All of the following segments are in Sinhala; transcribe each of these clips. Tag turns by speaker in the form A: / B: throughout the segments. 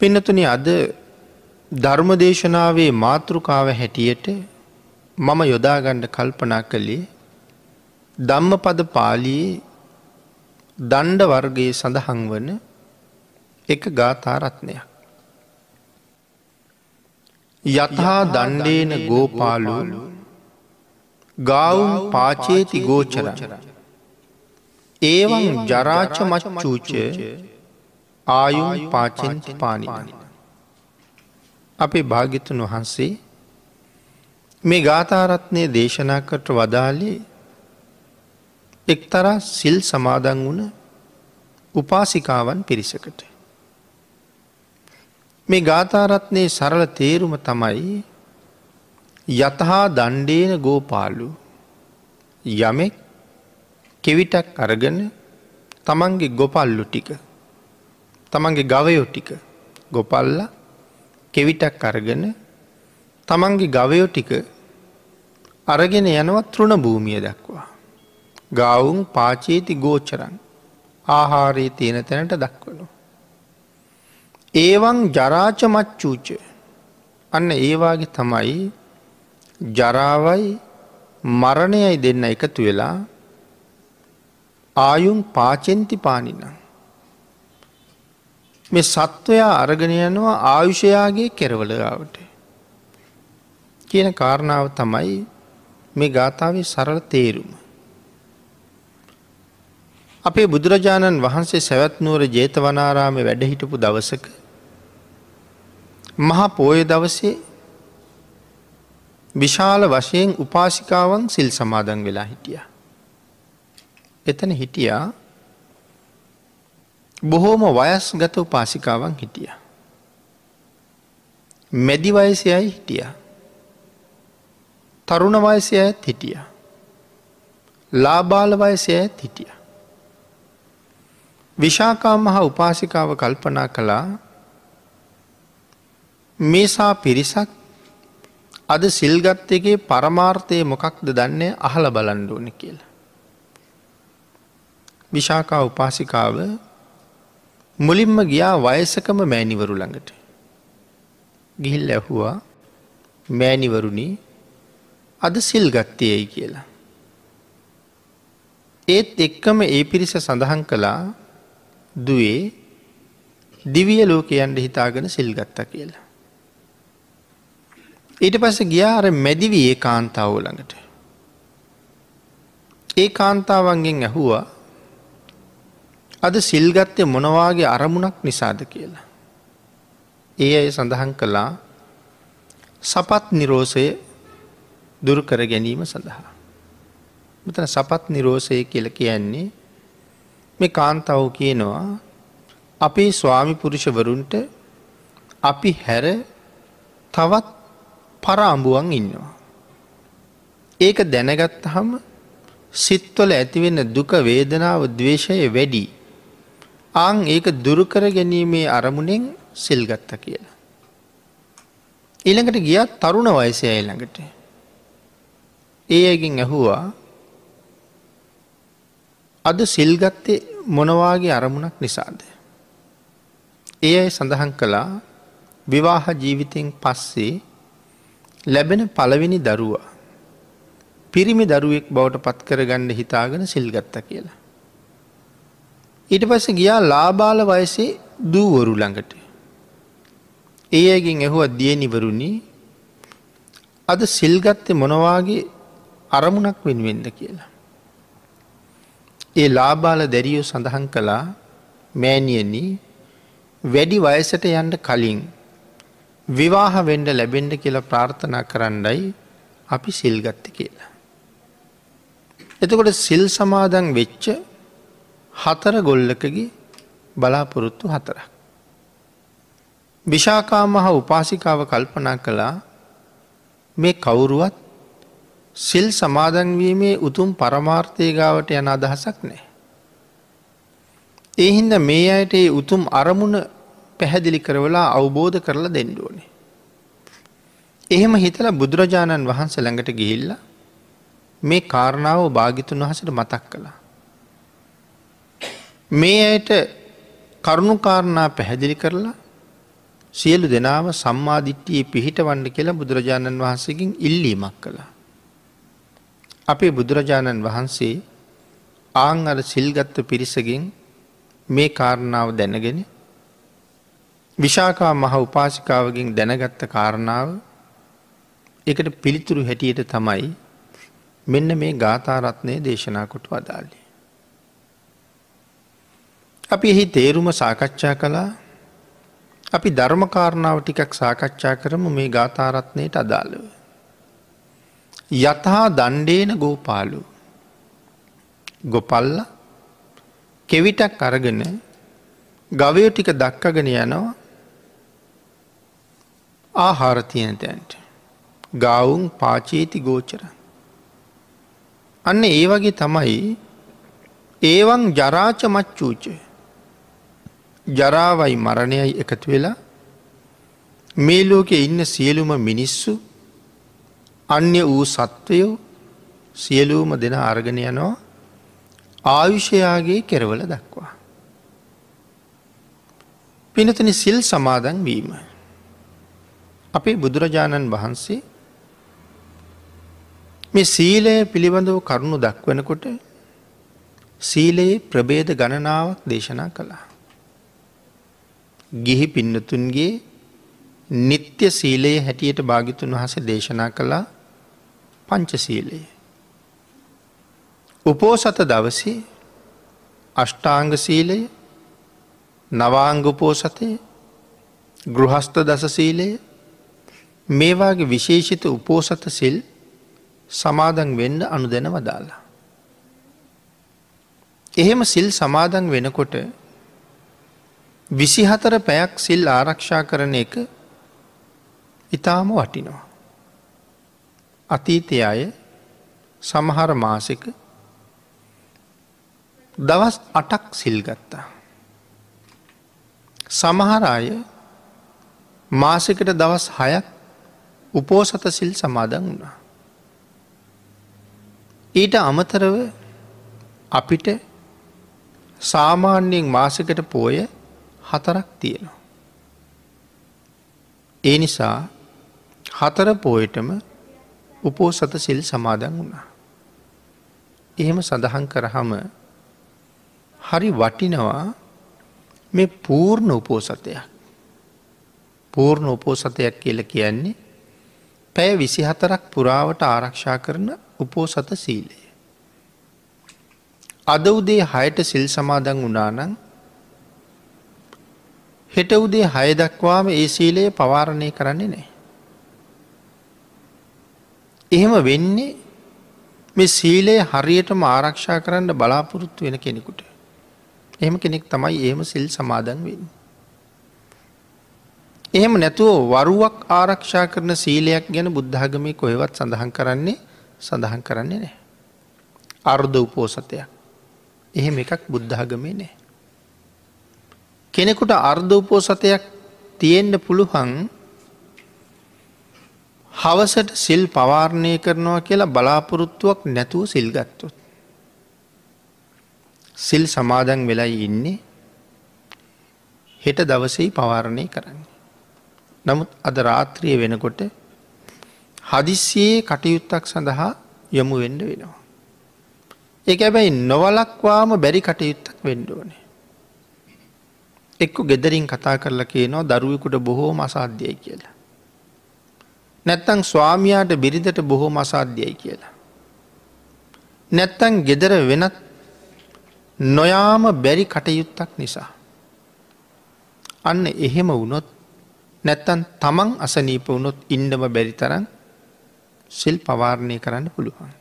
A: පින්නතුන අද ධර්මදේශනාවේ මාතෘකාව හැටියට මම යොදාගණ්ඩ කල්පනා කළේ ධම්ම පද පාලියේ දණ්ඩ වර්ගයේ සඳහන් වන එක ගාථාරත්නයක්. යතහා දණ්ඩේන ගෝපාලු ගෞම් පාචේති ගෝචර ඒවන් ජරාච මච්චූච ආයුම් පාචෙන්ති පානිනි. අපේ භාගිතුන් වහන්සේ මේ ගාථාරත්නය දේශනා කට වදාලේ එක්තරා සිල් සමාදන් වුණ උපාසිකාවන් පිරිසකට. මේ ගාථාරත්නයේ සරල තේරුම තමයි යතහා දණ්ඩේන ගෝපාලු යමෙක් කෙවිටක් අරගෙන තමන්ගේ ගොපල්ලු ටික තමන්ගේ ගවයෝ ටික ගොපල්ල කෙවිටක් අරගෙන තමන්ගේ ගවයෝ ටික අරගෙන යනවත් තෘණ භූමිය දක්වා. ගවුන් පාචේති ගෝචරන් ආහාරයේ තියෙන තැනට දක්වනු. ඒවන් ජරාච මච්චූච අන්න ඒවාගේ තමයි ජරාවයි මරණයයි දෙන්න එකතු වෙලා ආයුම් පාචෙන්ති පානිනම්. මේ සත්වයා අරගෙන යනවා ආයුෂයාගේ කෙරවලගාවට. කියන කාරණාව තමයි මේ ගාථාවේ සරල තේරුම. අපේ බුදුරජාණන් වහන්සේ සැවැත්නුවර ජේතවනාරාම වැඩහිටපු දවසක මහා පෝය දවසේ විශාල වශයෙන් උපාසිකාවන් සිල් සමාදන් වෙලා හිටිය. එතන හිටියා බොහෝම වයස් ගත උපාසිකාවන් හිටිය. මැදි වයසයයි හිටිය. තරුණ වයසය ඇත් හිටිය. ලාබාල වයසය ඇත් හිටිය. විශාකා මහා උපාසිකාව කල්පනා කළා මේසා පිරිසක් අද සිල්ගත් එකේ පරමාර්ථය මොකක්ද දන්නේ අහල බලන්ඩෝන කියලා. විශාකා උපාසිකාව මුලින්ම ගියා වයසකම මෑනිවරු ළඟට. ගිහිල් ඇහුවා මෑනිවරුණි අද සිල් ගත්තයයි කියලා. ඒත් එක්කම ඒ පිරිස සඳහන් කළා දුවේ දිවිය ලෝකයන්ට හිතාගෙන සිල්ගත්ත කියලා. ඊට පස්ස ගියාර මැදිවී ඒ කාන්තාව ළඟට. ඒ කාන්තාවන්ගෙන් ඇහුවා අද සිල්ගත්තය මොනවාගේ අරමුණක් නිසාද කියලා. ඒ අය සඳහන් කළා සපත් නිරෝසය දුරු කර ගැනීම සඳහා. මෙතන සපත් නිරෝසය කියල කියන්නේ මේ කාන්තාව කියනවා අපේ ස්වාමි පුරුෂවරුන්ට අපි හැර තවත් පරාම්බුවන් ඉන්නවා. ඒක දැනගත්ත හම සිත්වල ඇතිවෙන්න දුක වේදනාව දවේශය වැඩි. අං ඒක දුරුකර ගැනීමේ අරමුණෙන් සිල්ගත්ත කියලා. ඊළඟට ගියත් තරුණ වයසය ළඟට. ඒ ඇගින් ඇහුවා අද සිල්ගත්තේ මොනවාගේ අරමුණක් නිසාද. ඒ අයි සඳහන් කළා විවාහ ජීවිතයෙන් පස්සේ ලැබෙන පළවෙනි දරුවා. පිරිමි දරුවෙක් බවට පත්කර ගණ්ඩ හිතාගෙන සිල්ගත්ත කියලා. ඊට පස්ස ගියා ලාබාල වයසේ දූවරු ළඟට. ඒ අයගෙන් ඇහුවත් දියනිවරුණි අද සිල්ගත්තය මොනවාගේ අරමුණක් වෙනුවෙන්ද කියලා. ඒ ලාබාල දැරියෝ සඳහන් කළා මෑනියනි වැඩි වයසට යන්ට කලින් විවාහ වෙන්ඩ ලැබෙන්ඩ කියලා ප්‍රාර්ථනා කරන්නයි අපි සිල්ගත්ත කියලා. එතකොට සිල් සමාදන් වෙච්ච හතර ගොල්ලකගේ බලාපොරොත්තු හතරක්. විශාකා මහ උපාසිකාව කල්පනා කළා මේ කවුරුවත් සිල් සමාදන්වීමේ උතුම් පරමාර්ථය ගාවට යන අදහසක් නෑ. ඒහින්ද මේ අයට ඒ උතුම් අරමුණ පැහැදිලි කරවලා අවබෝධ කරලා දෙන්ඩුවනේ. එහෙම හිතල බුදුරජාණන් වහන්ස ළඟට ගිහිල්ල මේ කාරණාව භාගිතුන් වහසට මතක් කළා. මේ අයට කරුණු කාරණා පැහැදිලි කරලා සියලු දෙනාම සම්මාධිට්ටියේ පිහිට වන්න කියලා බුදුරජාණන් වහන්සේකින් ඉල්ලීමක් කළා. අපේ බුදුරජාණන් වහන්සේ ආං අර සිල්ගත්ත පිරිසගෙන් මේ කාරණාව දැනගෙන විශාකා මහ උපාසිකාවගෙන් දැනගත්ත කාරණාව එකට පිළිතුරු හැටියට තමයි මෙන්න මේ ගාථාරත්නය දේශනා කොට වදාලේ. අපි එහි තේරුම සාකච්ඡා කළා. අපි ධර්මකාරණාව ටිකක් සාකච්ඡා කරම මේ ගාථාරත්නයට අදාළව. යතහා දණ්ඩේන ගෝපාලු. ගොපල්ල කෙවිටක් අරගෙන ගවයෝ ටික දක්කගෙන යනවා. ආහාරතියන තැන්ට. ගවුන් පාචේති ගෝචර. අන්න ඒ වගේ තමයි ඒවන් ජරාච මච්චූචය ජරාවයි මරණයයි එකතු වෙලා මේ ලෝකෙ ඉන්න සියලුම මිනිස්සු අන්‍ය වූ සත්වයෝ සියලූම දෙන අර්ගණ යනවා ආයුෂයාගේ කෙරවල දක්වා. පිනතන සිල් සමාදන් වීම. අපේ බුදුරජාණන් වහන්සේ මේ සීලය පිළිබඳව කරුණු දක්වනකොට සීලයේ ප්‍රබේද ගණනාවක් දේශනා කළා. ගිහි පින්නතුන්ගේ නිත්‍ය සීලයේ හැටියට භාගිතුන් වහස දේශනා කළා පංචසීලයේ. උපෝසත දවසේ අෂ්ටාංග සීලය නවාංගුපෝසතය ගෘහස්ත දසසීලය මේවාගේ විශේෂිත උපෝසත සිල් සමාදන් වෙන්න අනු දෙන වදාලා. එහෙම සිල් සමාදන් වෙනකොට විසිහතර පැයක් සිල් ආරක්ෂා කරන එක ඉතාම වටිනවා. අතීතය අය සමහර මාසක දවස් අටක් සිල් ගත්තා. සමහර අය මාසකට දවස් හයක් උපෝසත සිල් සමාදන් වුණා. ඊට අමතරව අපිට සාමාන්‍යයෙන් මාසකට පෝය හතරක් තියෙනවා. ඒ නිසා හතර පෝයටම උපෝසත සිල් සමාදන් වුණා. එහෙම සඳහන් කරහම හරි වටිනවා මේ පූර්ණ උපෝසතයක්. පූර්ණ උපෝසතයක් කියල කියන්නේ පැය විසිහතරක් පුරාවට ආරක්ෂා කරන උපෝසත සීලය. අද උදේ හයට සිල් සමාදන් වනානං හෙට උදේ හය දක්වාම ඒ සීලය පවාරණය කරන්නේ නෑ. එහෙම වෙන්නේ මේ සීලය හරියටම ආරක්ෂා කරන්න බලාපොරොත්තු වෙන කෙනෙකුට. එහෙම කෙනෙක් තමයි ඒම සිල් සමාදන් වෙන්න. එහෙම නැතුව වරුවක් ආරක්ෂා කරන සීලයක් ගැන බුද්ධාගමය කොහෙවත් සඳහන් කරන්නේ සඳහන් කරන්නේ නෑ. අර්ධ උපෝසතයක්. එහෙම එකක් බුද්ධාගමේ නෑ. කෙනෙකුට අර්ධ උපෝසතයක් තියෙන්ට පුළුවන් හවසට සිල් පවාරණය කරනවා කියලා බලාපොරොත්තුවක් නැතුව සිල්ගත්තොත්. සිල් සමාදන් වෙලයි ඉන්නේ හෙට දවසෙයි පවාරණය කරන්න. නමුත් අද රාත්‍රිය වෙනකොට හදිස්සියේ කටයුත්තක් සඳහා යොමු වෙන්ඩ වෙනවා. එක ඇබැයි නොවලක්වාම බැරි කටයුත්තක් වෙන්ඩෝනේ. එක්කු ගෙදරින් කතා කරලා කියනවා දරුවෙකුට බොහෝ මසාධ්‍යය කියලා. නැත්තං ස්වාමයාට බිරිඳට බොහෝ මසාධ්‍යයයි කියලා. නැත්තං ගෙදර වෙනත් නොයාම බැරි කටයුත්තක් නිසා. අන්න එහෙම වුණොත් නැත්තන් තමන් අසනීප වුණොත් ඉන්නම බැරි තරන් සිල් පවාරණය කරන්න පුළුවන්.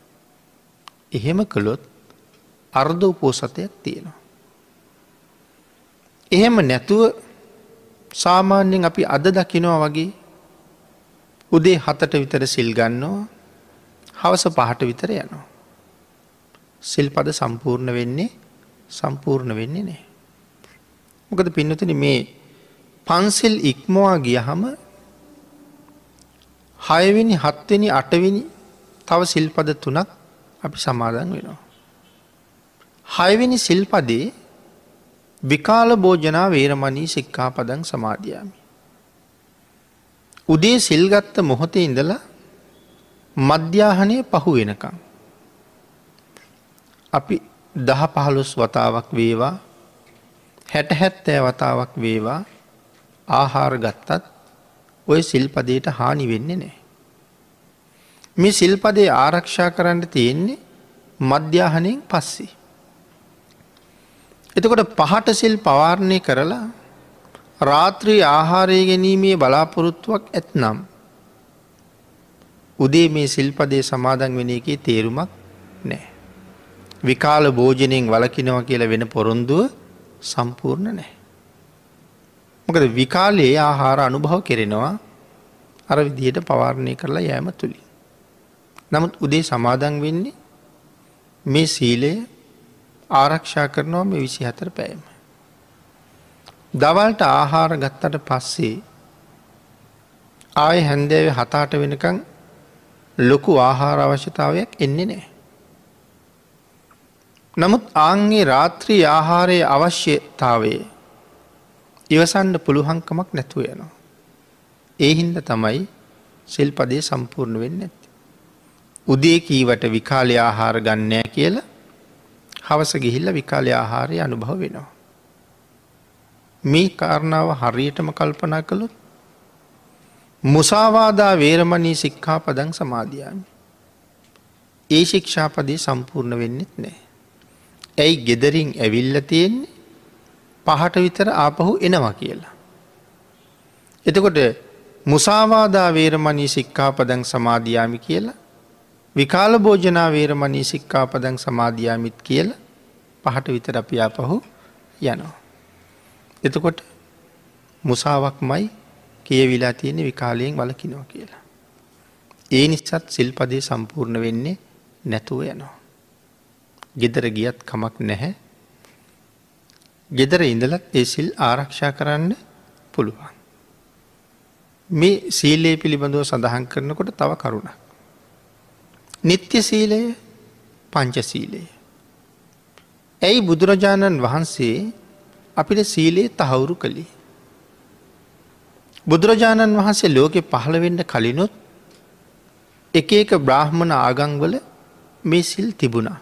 A: එහෙම කළොත් අර්ධ උපෝසතයක් තියෙනවා. එහෙම නැතුව සාමාන්‍යෙන් අපි අද දකිනවා වගේ උදේ හතට විතර සිල් ගන්නවා හවස පහට විතර යනවා. සිල්පද සම්පූර්ණ වෙන්නේ සම්පූර්ණ වෙන්නේ නෑ. මොකද පින්නතුන මේ පන්සිල් ඉක්මවා ගියහම හයවිනි හත්වෙනි අටවිනි තව සිල්පද තුනක් අපි සමාදන් වෙනවා. හයවිනි සිල්පදේ විකාල භෝජනා වේරමණී සික්කා පදන් සමාධයාමි. උදේ සිල්ගත්ත මොහොතේ ඉඳලා මධ්‍යාහනය පහු වෙනකං. අපි දහ පහළොස් වතාවක් වේවා හැට හැත්තෑ වතාවක් වේවා ආහාර ගත්තත් ඔය සිල්පදයට හානි වෙන්නේ නෑ. මේ සිල්පදේ ආරක්ෂා කරන්න තියෙන්නේ මධ්‍යාහනයෙන් පස්සේ. එතකොට පහට සිල් පවාරණය කරලා රාත්‍රී ආහාරය ගැනීමේ බලාපොරොත්තුවක් ඇත්නම්. උදේ මේ සිල්පදේ සමාදන් වෙන එකේ තේරුමක් නෑ. විකාල භෝජනයෙන් වලකිනව කියලා වෙන පොරොන්දුව සම්පූර්ණ නෑ. මොකද විකාලයේ ආහාර අනුභව කෙරෙනවා අර විදියට පවාරණය කරලා යෑම තුළි. නමුත් උදේ සමාදන් වෙන්නේ මේ සීලය ආරක්ෂා කරනවා මේ විසි හතර පෑම. දවල්ට ආහාර ගත්තට පස්සේ ආය හැන්දෑව හතාට වෙනකං ලොකු ආහාර අවශ්‍යතාවයක් එන්නේ නෑ. නමුත් ආංගේ රාත්‍රී ආහාරය අවශ්‍යතාවේ ඉවසන්ඩ පුළුහංකමක් නැතුව යනවා. ඒ හින්ද තමයි සෙල්පදේ සම්පූර්ණ වෙන්න ඇති. උදේ කීවට විකාලය ආහාර ගන්නෑ කියලා හවස ගිහිල්ල විකාලය ආහාරය අනුභව වෙනවා. මේ කාරණාව හරියටම කල්පනා කළොත් මුසාවාදා වේරමණී සික්කා පදං සමාධයාමි. ඒ ශික්ෂාපදේ සම්පූර්ණ වෙන්නෙත් නෑ. ඇයි ගෙදරින් ඇවිල්ල තියෙන්නේ පහට විතර ආපහු එනවා කියලා. එතකොට මුසාවාදා වේරමණී සික්කාපදං සමාධයාමි කියලා විකාල භෝජනා වේරමණී සික්කාපදං සමාධයාමිත් කියල පහට විතර අපි ආපහු යනවා. එතකොට මුසාවක් මයි කියවිලා තියෙන විකාලයෙන් වලකිනෝ කියලා. ඒ නිසත් සිල්පදේ සම්පූර්ණ වෙන්නේ නැතුව යනවා. ගෙදර ගියත් කමක් නැහැ. ගෙදර ඉඳලත් ඒ සිල් ආරක්ෂා කරන්න පුළුවන්. මේ සීලේ පිළිබඳව සඳහන් කරනකොට තව කරුණක්. නිත්‍ය සීලය පංචසීලය. ඇයි බුදුරජාණන් වහන්සේ අපිට සීලයේ තහවුරු කළේ. බුදුරජාණන් වහන්සේ ලෝකෙ පහළවෙන්න කලිනුත් එක එක බ්‍රාහ්මණ ආගංවල මේ සිල් තිබුණා.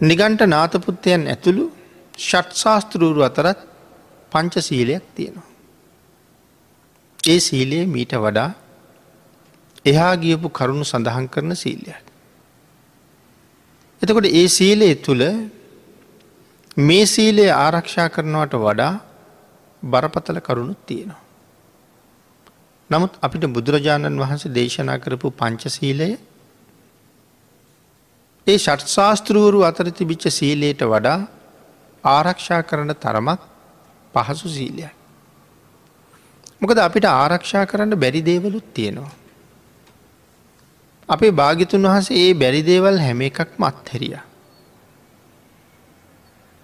A: නිගන්ට නාතපුත්තයන් ඇතුළු ෂට්ශාස්තෘරු අතරත් පංච සීලයක් තියෙනවා. ඒ සීලයේ මීට වඩා එහා ගියපු කරුණු සඳහන් කරන සීලයක්. එතකොට ඒ සීලය තුළ මේ සීලය ආරක්ෂා කරනවට වඩා බරපතල කරුණුත් තියෙනවා. නමුත් අපිට බුදුරජාණන් වහන්සේ දේශනා කරපු පංචසීලය ඒ ෂට්ශාස්තෘවරු අතර තිබිච්ච සීලයට වඩා ආරක්ෂා කරන තරමක් පහසු සීලයක්. මොකද අපිට ආරක්ෂා කරන්න බැරි දේවලුත් තියෙනවා. අපේ භාගිතුන් වහසේ ඒ බැරිදේවල් හැම එකක් මත්හැරිය.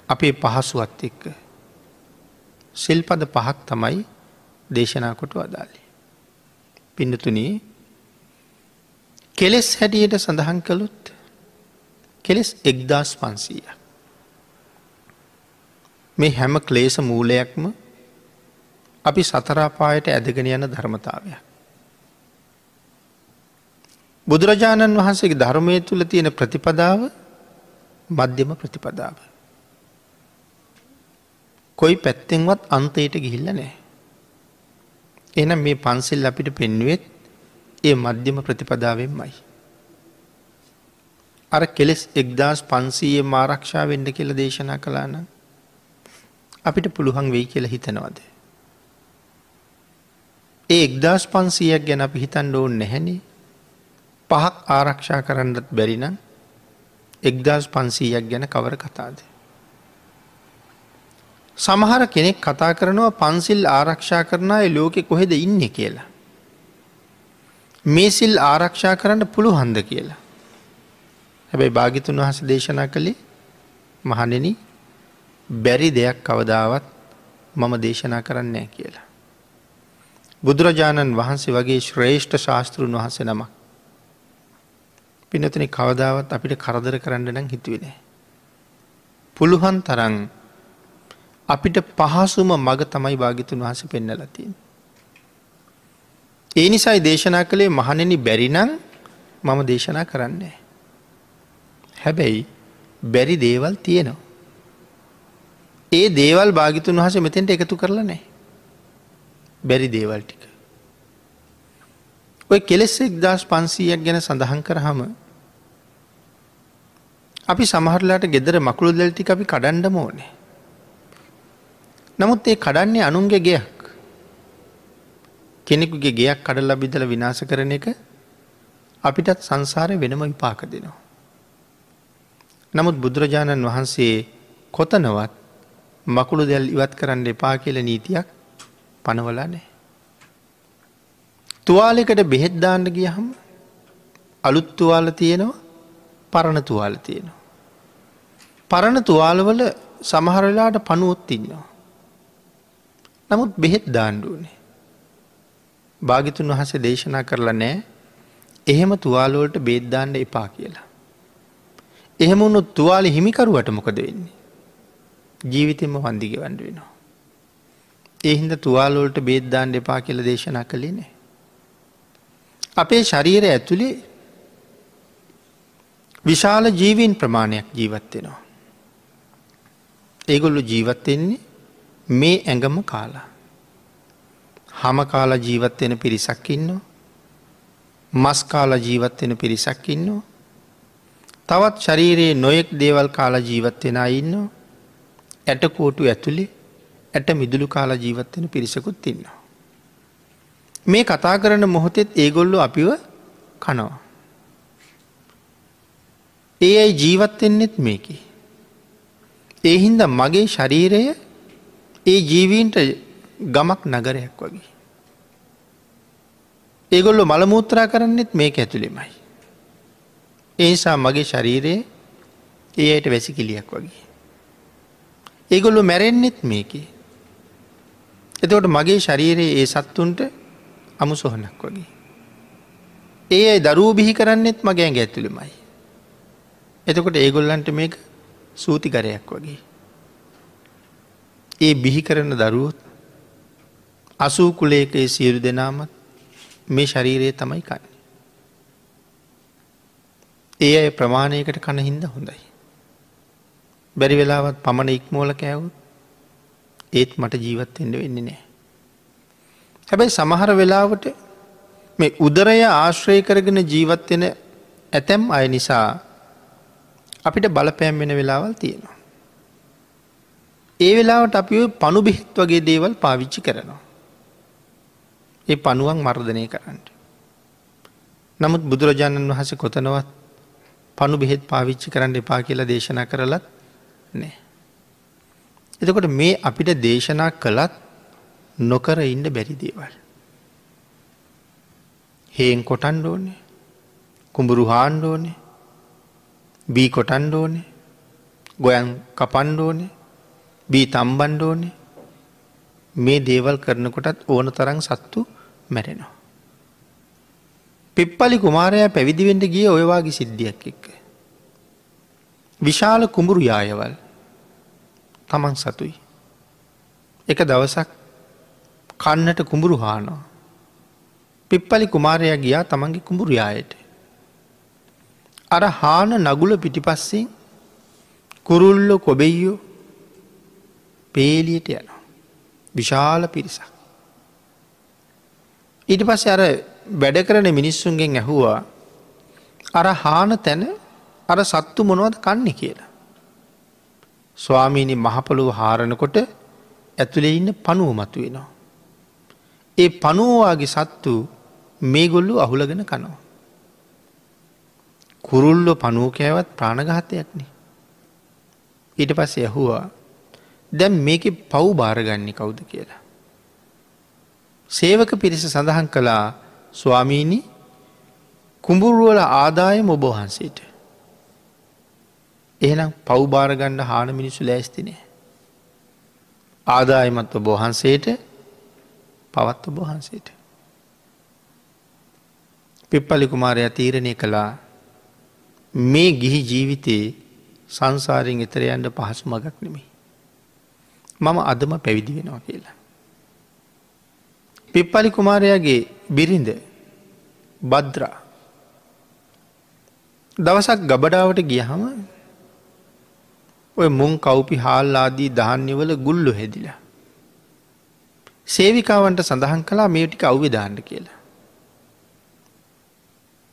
A: අපේ පහසුවත් එක්ක. සිල්පද පහක් තමයි දේශනා කොට අදාලේ. පිඩතුනී කෙලෙස් හැටියට සඳහන් කළුත් කෙලෙස් එක්දස් පන්සීය. මේ හැම ක්ලේස මූලයක්ම අපි සතරාපායට ඇදගෙන යන ධර්මතාවයක්. බුදුරජාණන් වහන්සේගේ ධර්මය තුළ තියෙන ප්‍රතිපදාව මධ්‍යම ප්‍රතිපදාව. කොයි පැත්තෙන්වත් අන්තයට ගිහිල්ල නෑ. එනම් මේ පන්සිල් අපිට පෙන්නුවෙත් ඒ මධ්‍යම ප්‍රතිපදාවෙන්මයි. අර කෙලෙස් එක්දස් පන්සීය මාරක්ෂා වෙන්න කියල දේශනා කලාන අපිට පුළුවන් වෙයි කියල හිතනවද. ඒ එක්දස් පන්සීයක් ගැන අපි හිතන් ඕන් නැහැනේ පහක් ආරක්ෂා කරන්නත් බැරිනම් එක්දස් පන්සීයක් ගැන කවර කතාද. සමහර කෙනෙක් කතා කරනවා පන්සිල් ආරක්ෂා කරනය ලෝකෙ කොහෙද ඉන්න කියලා. මේ සිල් ආරක්ෂා කරන්න පුළුහන්ද කියලා. හැබැයි භාගිතුන් වහස දේශනා කළේ මහනෙන බැරි දෙයක් කවදාවත් මම දේශනා කරන්නේ කියලා. බුදුරජාණන් වහන්සේ වගේ ශ්‍රේෂ්ඨ ශාස්තෘන් වහස නමක්. පිනතන කවදාවත් අපිට කරදර කරන්න නම් හිතුවෙන. පුළුවන් තරන් අපිට පහසුම මග තමයි භාගිතුන් වහස පෙන්නලතින්. ඒ නිසයි දේශනා කළේ මහණෙනි බැරිනං මම දේශනා කරන්නේ. හැබැයි බැරි දේවල් තියෙනවා. ඒ දේවල් භාගිතුන් වහස මෙතෙන්ට එකතු කරලා නෑ. බැරි දේවල් ටික. ඔය කෙලෙස් එක්දස් පන්සීයක් ගැන සඳහන් කරහම අපි සමහරලාට ගෙදර මකුළු දැල්ටි අපි කඩන්ඩ ඕනේ. නමුත් ඒ කඩන්නේ අනුන්ගේ ගෙයක්. කෙනෙකුගේ ගෙයක් කඩල්ලා බිදල විනාස කරන එක අපිටත් සංසාරය වෙනම විපාක දෙනවා. නමුත් බුදුරජාණන් වහන්සේ කොතනවත් මකුළු දැල් ඉවත් කරන්න එපා කියල නීතියක් පනවලා නෑ. තුවාලෙකට බෙහෙද්දාන්න ගියහම අලුත් තුවාල තියෙනවා පරණ තුවාල තියෙනවා. පරණ තුවාලවල සමහරලාට පනුවොත් ඉන්නවා. නමුත් බෙහෙත් දාණ්ඩුවනේ. භාගිතුන් වහස දේශනා කරලා නෑ එහෙම තුවාලුවලට බේද්දාන්න එපා කියලා. එහෙම උන්නු තුවාල හිමිකරුවට මොකද වෙන්නේ. ජීවිතෙන්ම වන්දිග වන්ඩ වෙනවා. එහින්ද තුවාලෝලට බේද්දාන්න එපා කියල දේශනා කළේ නෑ. අපේ ශරීර ඇතුළේ විශාල ජීවීන් ප්‍රමාණයක් ජීවත්වෙනවා. ඒගොල්ලු ජීවත්වෙන්නේ මේ ඇඟම කාලා. හම කාලා ජීවත්වෙන පිරිසක් ඉන්නවා. මස් කාලා ජීවත්වෙන පිරිසක් ඉන්නවා. තවත් ශරීරයේ නොයෙක් දේවල් කාලා ජීවත්වෙන ඉන්නවා. ඇටකෝටු ඇතුළේ ඇට මිදුළු කාලා ජීවත්වෙන පිරිසකුත් ඉන්නවා. මේ කතා කරන මොහොතෙත් ඒගොල්ලු අපිව කනවා. ඒ අයි ජීවත්වෙන්නෙත් මේකි. ඒහින්ද මගේ ශරීරය ඒ ජීවීන්ට ගමක් නගරයක් වගේ. ඒගොල්ලො මළමූත්‍රා කරන්නෙත් මේක ඇතුළෙමයි. ඒනිසා මගේ ශරීරයේ ඒ අයට වැසිකිලියක් වගේ. ඒගොල්ලු මැරෙන්නෙත් මේකේ. එතකොට මගේ ශරීරයේ ඒ සත්තුන්ට අමු සොහනක් වගේ. ඒ අයි දරූ බිහි කරන්නෙත් මගේ ඇඟ ඇතුළෙමයි. එතකොට ඒගොල්ලන්ට මේක සූතිකරයක් වගේ. ඒ බිහි කරන දරුවොත් අසූ කුලේකයේ සියලු දෙනාමත් මේ ශරීරයේ තමයි කන්නේ. ඒ අය ප්‍රමාණයකට කණ හින්ද හොඳයි. බැරි වෙලාවත් පමණ ඉක්මෝල කෑවුත් ඒත් මට ජීවත්වෙන්ට වෙන්නේ නෑ. හැබැයි සමහර වෙලාවට මේ උදරය ආශ්‍රය කරගෙන ජීවත්වෙන ඇතැම් අය නිසා අපිට බලපෑම් වෙන වෙලාවල් තියෙනවා. ඒ වෙලාවට අපි පණු බෙහෙත් වගේ දේවල් පාවිච්චි කරනවා. ඒ පනුවන් මර්ධනය කරන්න. නමුත් බුදුරජාණන් වහස කොතනවත් පණු බෙහෙත් පාවිච්චි කරන්න එපා කියලා දේශනා කරලත් නෑ. එතකොට මේ අපිට දේශනා කළත් නොකර ඉන්න බැරි දේවල්. හේන් කොටන්ඩ ඕනේ කුඹුරු හාණ්ඩ ඕනේ බී කොටන්ඩ ඕනේ ගොයන් කපන්ඩ ඕනේ බී තම්බන්ඩ ඕනේ මේ දේවල් කරනකොටත් ඕන තරං සත්තු මැරෙනවා. පිප්පලි කුමාරයා පැවිදිවෙන්ට ගිය ඔයවාගේ සිද්ධියක් එක්ක. විශාල කුඹුරු යායවල් තමන් සතුයි. එක දවසක් කන්නට කුඹුරු හානවා. පිප්පලි කුමාරයා ගියා තමන්ගේ කුඹුරු යායට. අර හාන නගුල පිටිපස්සෙන් කුරුල්ලො කොබෙයියෝ පේලියට යනවා. විශාල පිරිසක්. ඊට පස්ස අර වැඩ කරන මිනිස්සුන්ගෙන් ඇහුවා අර හාන තැන අර සත්තු මොනවද කන්නේ කියලා. ස්වාමීණි මහපළුව හාරණකොට ඇතුළේ ඉන්න පනුව මතු වෙනවා. ඒ පනුවවාගේ සත්තු මේ ගොල්ලු අහුලගෙන කනවා. කුරුල්ලො පනුවකෑවත් ප්‍රාණගහතයක්නේ. ඊට පස්ස ඇහුවා දැම් මේක පව් භාරගන්නේ කවුද කියලා. සේවක පිරිස සඳහන් කළා ස්වාමීණි කුඹුරුවල ආදායම ඔබහන්සේට. එහෙනම් පව්භාරගණ්ඩ හාන මිනිස්සු ලෑස්තිනේ. ආදායමත් ඔබහන්සේට පවත් ඔබහන්සේට. පිප්පලි කුමාරය තීරණය කළා මේ ගිහි ජීවිතයේ සංසාරෙන් එතරයන්ට පහසු මගක් නෙමේ. මම අදම පැවිදි වෙනවා කියලා. පිප්පලි කුමාරයාගේ බිරිඳ බද්‍රා දවසක් ගබඩාවට ගියහම ඔය මුං කව්පි හාල්ලාදී ධාන්‍යවල ගුල්ලු හැදිලා. සේවිකාවන්ට සඳහන් කලා මේ ටික අව්‍යදාන්න කියලා.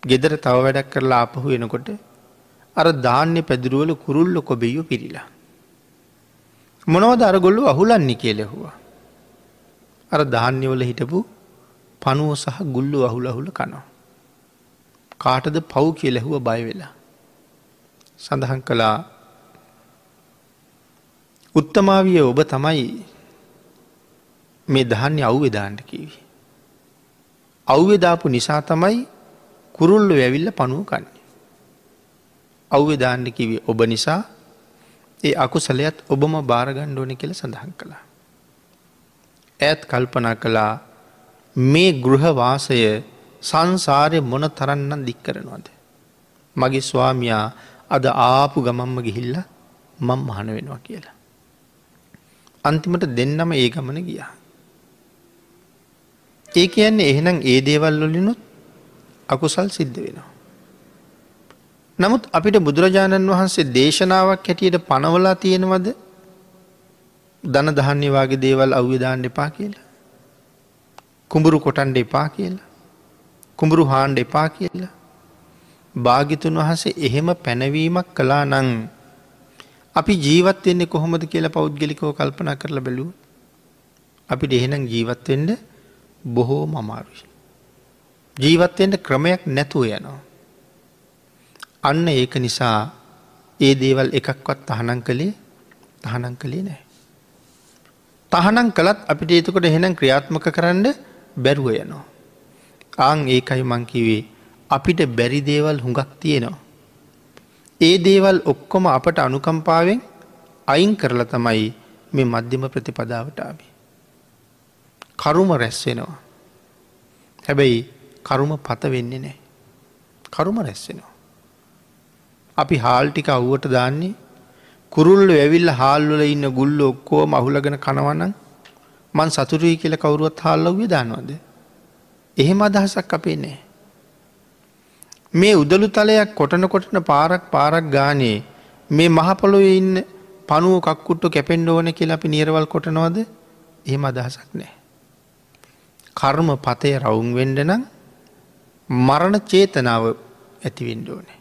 A: ගෙදර තව වැඩක් කරලා ආපහු වෙනකොට අර ධාන්‍ය පැදුරුවල කුරුල්ල කොබෙයු පිරිලා. මොනවද අරගොල්ලු අහුලන්නේ කියලෙහුවා. අර ධාන්‍යවල හිටපු පනුව සහ ගුල්ලු අහුල අහුල කනවා. කාටද පව් කිය ලැහුව බයවෙලා. සඳහන් කළා උත්තමාවිය ඔබ තමයි මේ දහන්නේ අව්‍යදාන්ට කිවි. අව්‍යදාපු නිසා තමයි කුරුල්ල වැවිල්ල පනුව කන්නේ. අව්‍යදාන්න කිවි ඔබ නිසා ඒ අකුසලයත් ඔබම භාරගණ්ඩ ඕන කියල සඳහන් කළා. ඇත් කල්පනා කළා මේ ගෘහවාසය සංසාරය මොන තරන්න දික් කරනවාද. මගේ ස්වාමයා අද ආපු ගමම්ම ගිහිල්ල මං මහන වෙනවා කියලා. අන්තිමට දෙන්නම ඒ ගමන ගියා. ඒ කියන්නේ එහෙනම් ඒ දේවල් වලිනුත් අකුසල් සිද්ධ වෙනවා. නමුත් අපිට බුදුරජාණන් වහන්සේ දේශනාවක් හැටියට පනවලා තියෙනවද දන දහන්නේ වගේ දේවල් අව්‍යදාන්න එපා කියලා. කුඹුරු කොටන්ඩ එපා කියලා. කුඹුරු හාන්ඩ එපා කියලා. භාගිතුන් වහසේ එහෙම පැනවීමක් කලා නං අපි ජීවත්වෙන්නේ කොහොමද කියලා පෞද්ගලිකෝ කල්පනා කරලා බැලූ. අපිට එහෙනම් ජීවත්වෙන්ඩ බොහෝ මමාරුයි. ජීවත්වෙන්ට ක්‍රමයක් නැතුව යනවා. අන්න ඒක නිසා ඒ දේවල් එකක්වත් තහනං කළේ තහනං කළේ නෑ. තහනං කළත් අපිට ඒතකොට එහෙනම් ක්‍රියාත්මක කරන්න බැරුව යනවා. ආං ඒකයි මංකිවේ අපිට බැරි දේවල් හුඟක් තියෙනවා. ඒ දේවල් ඔක්කොම අපට අනුකම්පාවෙන් අයින් කරලා තමයි මේ මධ්‍යම ප්‍රතිපදාවටාව. කරුම රැස්වෙනවා. හැබැයි කරුම පත වෙන්නේ නෑ. කරුම රැස්සෙනවා. අපි හාල්ටික අව්වට දාන්නේ කුරුල්ල ඇවිල්ල හාල්වල ඉන්න ගුල්ල ඔක්කෝ මහුලගෙන කනවන්න මන් සතුරී කියල කවරුවත් හාල්ලව්ය දානවද. එහෙම අදහසක් අපේ නෑ. මේ උදළු තලයක් කොටන කොටන පාරක් පාරක් ගානේ මේ මහපොළොව ඉන්න පනුව කක්කුට්ටු කැපෙන්ඩ ඕන කියලා අපි නිරවල් කොටනවද එහෙම අදහසක් නෑ. කර්ම පතය රවුන් වෙන්ඩ නම් මරණ චේතනාව ඇතිවෙන්ඩ ඕනේ.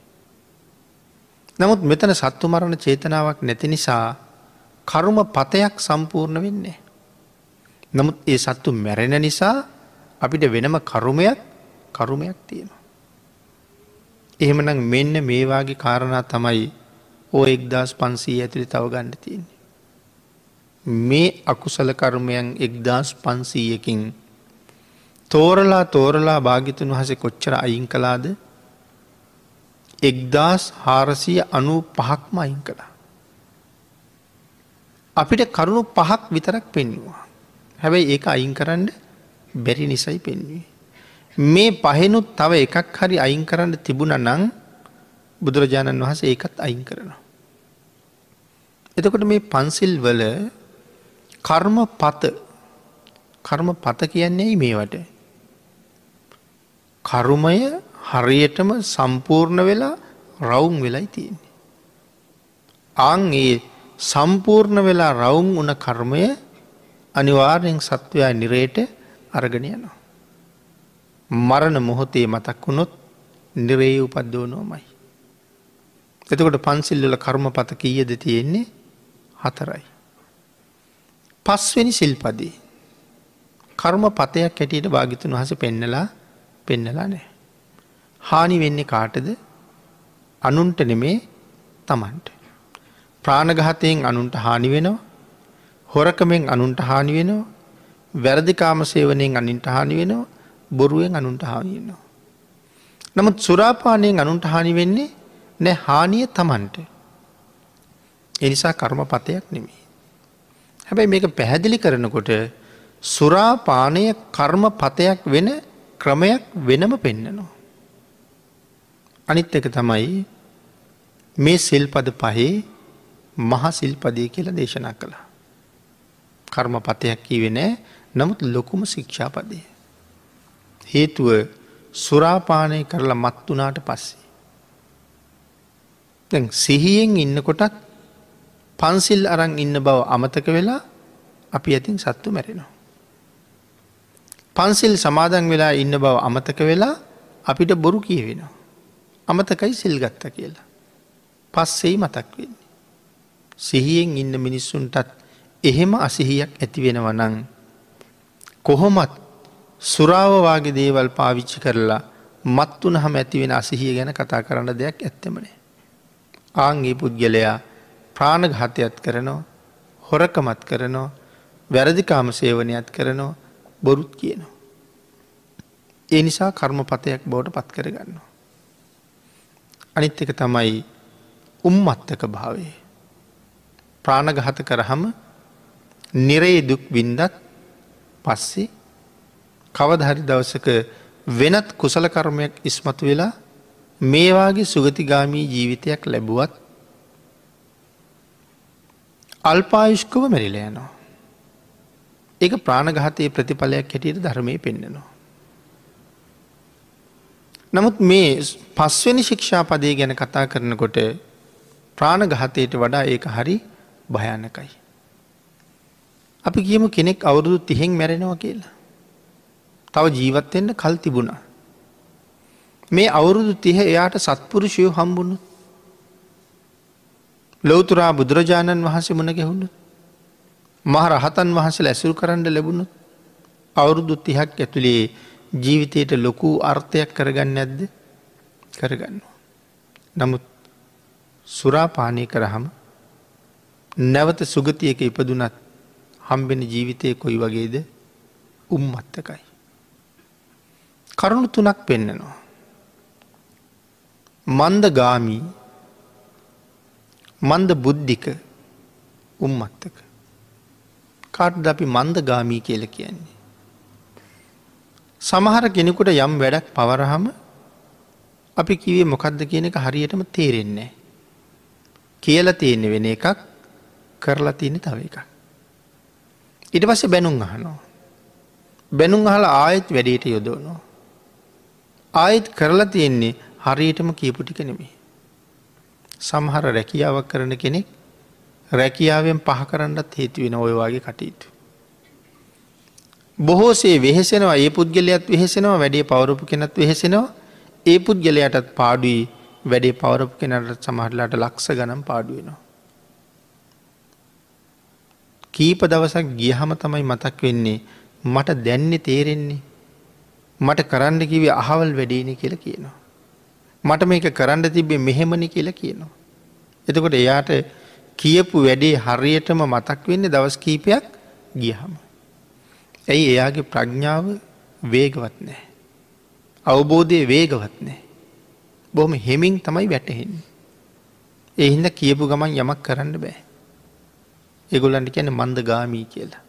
A: නමුත් මෙතන සත්තු මරණ චේතනාවක් නැති නිසා කරුම පතයක් සම්පූර්ණ වෙන්නේ. නමුත් ඒ සත්තු මැරෙන නිසා අපිට වෙනම කරුමයක් කරුමයක් තියෙනවා. එහෙමනම් මෙන්න මේවාගේ කාරණා තමයි ඕ එක්දස් පන්සී ඇතුළි තව ගණ්ඩ තියෙන්නේ. මේ අකුසල කර්මයන් එක්දස් පන්සීයකින් තෝරලා තෝරලා භාගිතුන් වහස කොච්චර අයින් කලාද එක්දස් හාරසිය අනු පහක්ම අයින් කළා. අපිට කරුණු පහක් විතරක් පෙන්නවා. හැබැයි ඒක අයින් කරන්න බැරි නිසයි පෙන්වේ. මේ පහෙනුත් තව එකක් හරි අයින් කරන්න තිබුණ නං බුදුරජාණන් වහස ඒකත් අයින් කරනවා. එතකොට මේ පන්සිල් වල කර්ම පත කර්ම පත කියන්නේ මේවට. කරුමය හරියටම සම්පූර්ණ වෙලා රවුම් වෙලයි තියෙන්නේ. අං ඒ සම්පූර්ණ වෙලා රවුම් වන කර්මය අනිවාර්යෙන් සත්වයා නිරේට අරගෙන යනවා. මරණ මොහොතේ මතක් වුණොත් නිරේ උපද්දෝනෝමයි. එතකොට පන්සිල්ලල කර්ම පත කීයද තියෙන්නේ හතරයි. පස්වෙනි සිල්පදී. කර්ම පතයක් හැටියට භාගිතුන් වහස පෙන්නලා පෙන්නලා නෑ. හානි වෙන්නේ කාටද අනුන්ට නෙමේ තමන්ට. ප්‍රාණගහතයෙන් අනුන්ට හානි වෙනවා හොරකමෙන් අනුන්ට හානි වෙනවා වැරදිකාම සේවනයෙන් අනින්ට හානි වෙනවා බොරුවෙන් අනුන්ට හානියෙනවා. නමුත් සුරාපානයෙන් අනුන්ට හානි වෙන්නේ නෑ හානිය තමන්ට. එනිසා කර්ම පතයක් නෙමේ. හැබැයි මේක පැහැදිලි කරනකොට සුරාපානය කර්ම පතයක් වෙන ක්‍රමයක් වෙනම පෙන්නනවා. අනිත් එක තමයි මේ සිල්පද පහේ මහ සිල්පදය කියලා දේශනා කළා. කර්ම පතයක් කීවෙනෑ නමුත් ලොකුම ශික්ෂාපදය. හේතුව සුරාපානය කරලා මත් වනාට පස්සේ. දැන් සිහියෙන් ඉන්නකොටත් පන්සිල් අරං ඉන්න බව අමතක වෙලා අපි ඇතින් සත්තු මැරෙනවා. පන්සිල් සමාදන් වෙලා ඉන්න බව අමතක වෙලා අපිට බොරු කියවෙනවා. අමතකයි සිල් ගත්ත කියලා. පස්සෙයි මතක් වෙන්නේ. සිහියෙන් ඉන්න මිනිස්සුන්ටත් එහෙම අසිහියක් ඇති වෙනවනං. කොහොමත් සුරාවවාගේ දේවල් පාවිච්චි කරලා මත් වන හම ඇතිවෙන අසිහිය ගැන කතා කරන්න දෙයක් ඇත්තමනේ. ආංගේ පුද්ගලයා ප්‍රාණඝාතයත් කරනවා හොරකමත් කරනවා වැරදිකාම සේවනයත් කරනවා බොරුත් කියනවා. ඒ නිසා කර්මපතයක් බවට පත් කරගන්නවා. අනිත් එක තමයි උම්මත්තක භාවේ. ප්‍රාණගහත කරහම නිරේ දුක් බින්දත් පස්සේ කවදහරි දවසක වෙනත් කුසල කර්මයක් ඉස්මතු වෙලා මේවාගේ සුගතිගාමී ජීවිතයක් ලැබුවත් අල්පායුෂ්කව මැරිල යනවා. ඒක ප්‍රාණගහතයේ ප්‍රතිඵලයක් හැටියට ධර්මය පෙන්න්නනවා. නමුත් මේ පස්වනි ශික්ෂාපදය ගැන කතා කරනකොට ප්‍රාණගහතයට වඩා ඒක හරි භයානකයි. අපි කියමු කෙනෙක් අවුරුදු තිහෙන් මැරෙනවා කියලා. තව ජීවත්වෙන්න කල් තිබුණා. මේ අවුරුදු තිහ එයාට සත්පුරුෂයෝ හම්බුණු. ලොවතුරා බුදුරජාණන් වහන්සේ මුණ ගැහුණු. මහ රහතන් වහන්සේ ඇසුල් කරන්න ලැබුණුත් අවුරුදු තිහක් ඇතුළේ ජීවිතයට ලොකු අර්ථයක් කරගන්න ඇද්ද කරගන්න. නමුත් සුරාපානය කරහම නැවත සුගතියක ඉපදුනත් හම්බෙන ජීවිතය කොයි වගේද උම්මත්තකයි. කරුණු තුනක් පෙන්නනවා. මන්ද ගාමී මන්ද බුද්ධික උම්මත්තක. කාටද අපි මන්ද ගාමී කියල කියන්නේ. සමහර කෙනෙකුට යම් වැඩක් පවරහම අපි කිවේ මොකක්ද කියන එක හරියටම තේරෙන්නේ. කියල තියෙන්නේ වෙන එකක් කරලා තියෙන තව එකක්. ඉට පස්සේ බැනුම් අහනවා. බැනුම් අහල ආයෙත් වැඩේට යොදවනවා. ආයෙත් කරලා තියෙන්නේ හරියටම කියපුටික නෙමේ. සමහර රැකියාවක් කරන කෙනෙක් රැකියාවෙන් පහ කරන්නත් හේතු වෙන ඔයවාගේ කටයුතු. බොහෝසේ වෙහෙසෙනවා ඒ පුද්ගලයක්ත් වෙහෙසෙනවා වැඩේ පවරපු කෙනත් වෙහෙසෙනවා ඒ පුද්ගලයටත් පාඩුයි වැඩේ පවරපු කෙනට සමහරලාට ලක්ෂ ගනම් පාඩුවෙනවා. කීප දවසක් ගියහම තමයි මතක් වෙන්නේ මට දැන්නේ තේරෙන්නේ මට කරන්න කිවේ අහවල් වැඩේන කියල කියනවා. මට මේක කරන්න තිබේ මෙහෙමනි කියලා කියනවා. එතකොට එයාට කියපු වැඩේ හරියටම මතක් වෙන්න දවස් කීපයක් ගියහම. ඇයි එයාගේ ප්‍රඥාව වේගවත් නෑ. අවබෝධය වේගවත් නෑ. බොහොම හෙමින් තමයි වැටහෙන්නේ. එහින්ද කියපු ගමන් යමක් කරන්න බෑ. එගොල්ලන්ට කියන මන්ද ගාමී කියලා.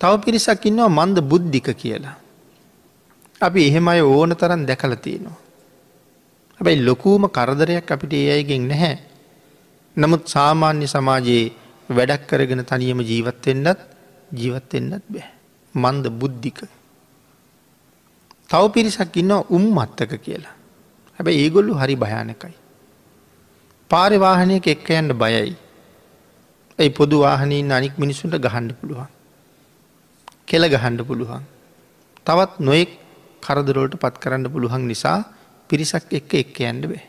A: තව පිරිසක් ඉන්නවා මන්ද බුද්ධික කියලා. අපි එහෙම අය ඕන තරන් දැකල තියෙනවා. හැබැයි ලොකූම කරදරයක් අපිට ඒ අයගෙන් නැහැ. නමුත් සාමාන්‍ය සමාජයේ වැඩක් කරගෙන තනියම ජීවත්වෙන්නත් ජීවත්වෙන්නත් බෑ. මන්ද බුද්ධික. තව පිරිසක් ඉන්නවා උම්මත්තක කියලා. හැබැයි ඒගොල්ලු හරි භයානකයි. පාරිවාහනයක එක්ක යන්න බයයි. ඇයි පොදු වාහනීන් අනික් මිනිසුන්ට ගහන්ඩ පුළුවන්. කෙල ගහන්ඩ පුළුවන්. තවත් නොයෙක් කරදරෝට පත් කරන්න පුළුවන් නිසා පිරිසක් එක්ක එක්ක ඇන්ඩ බෑ.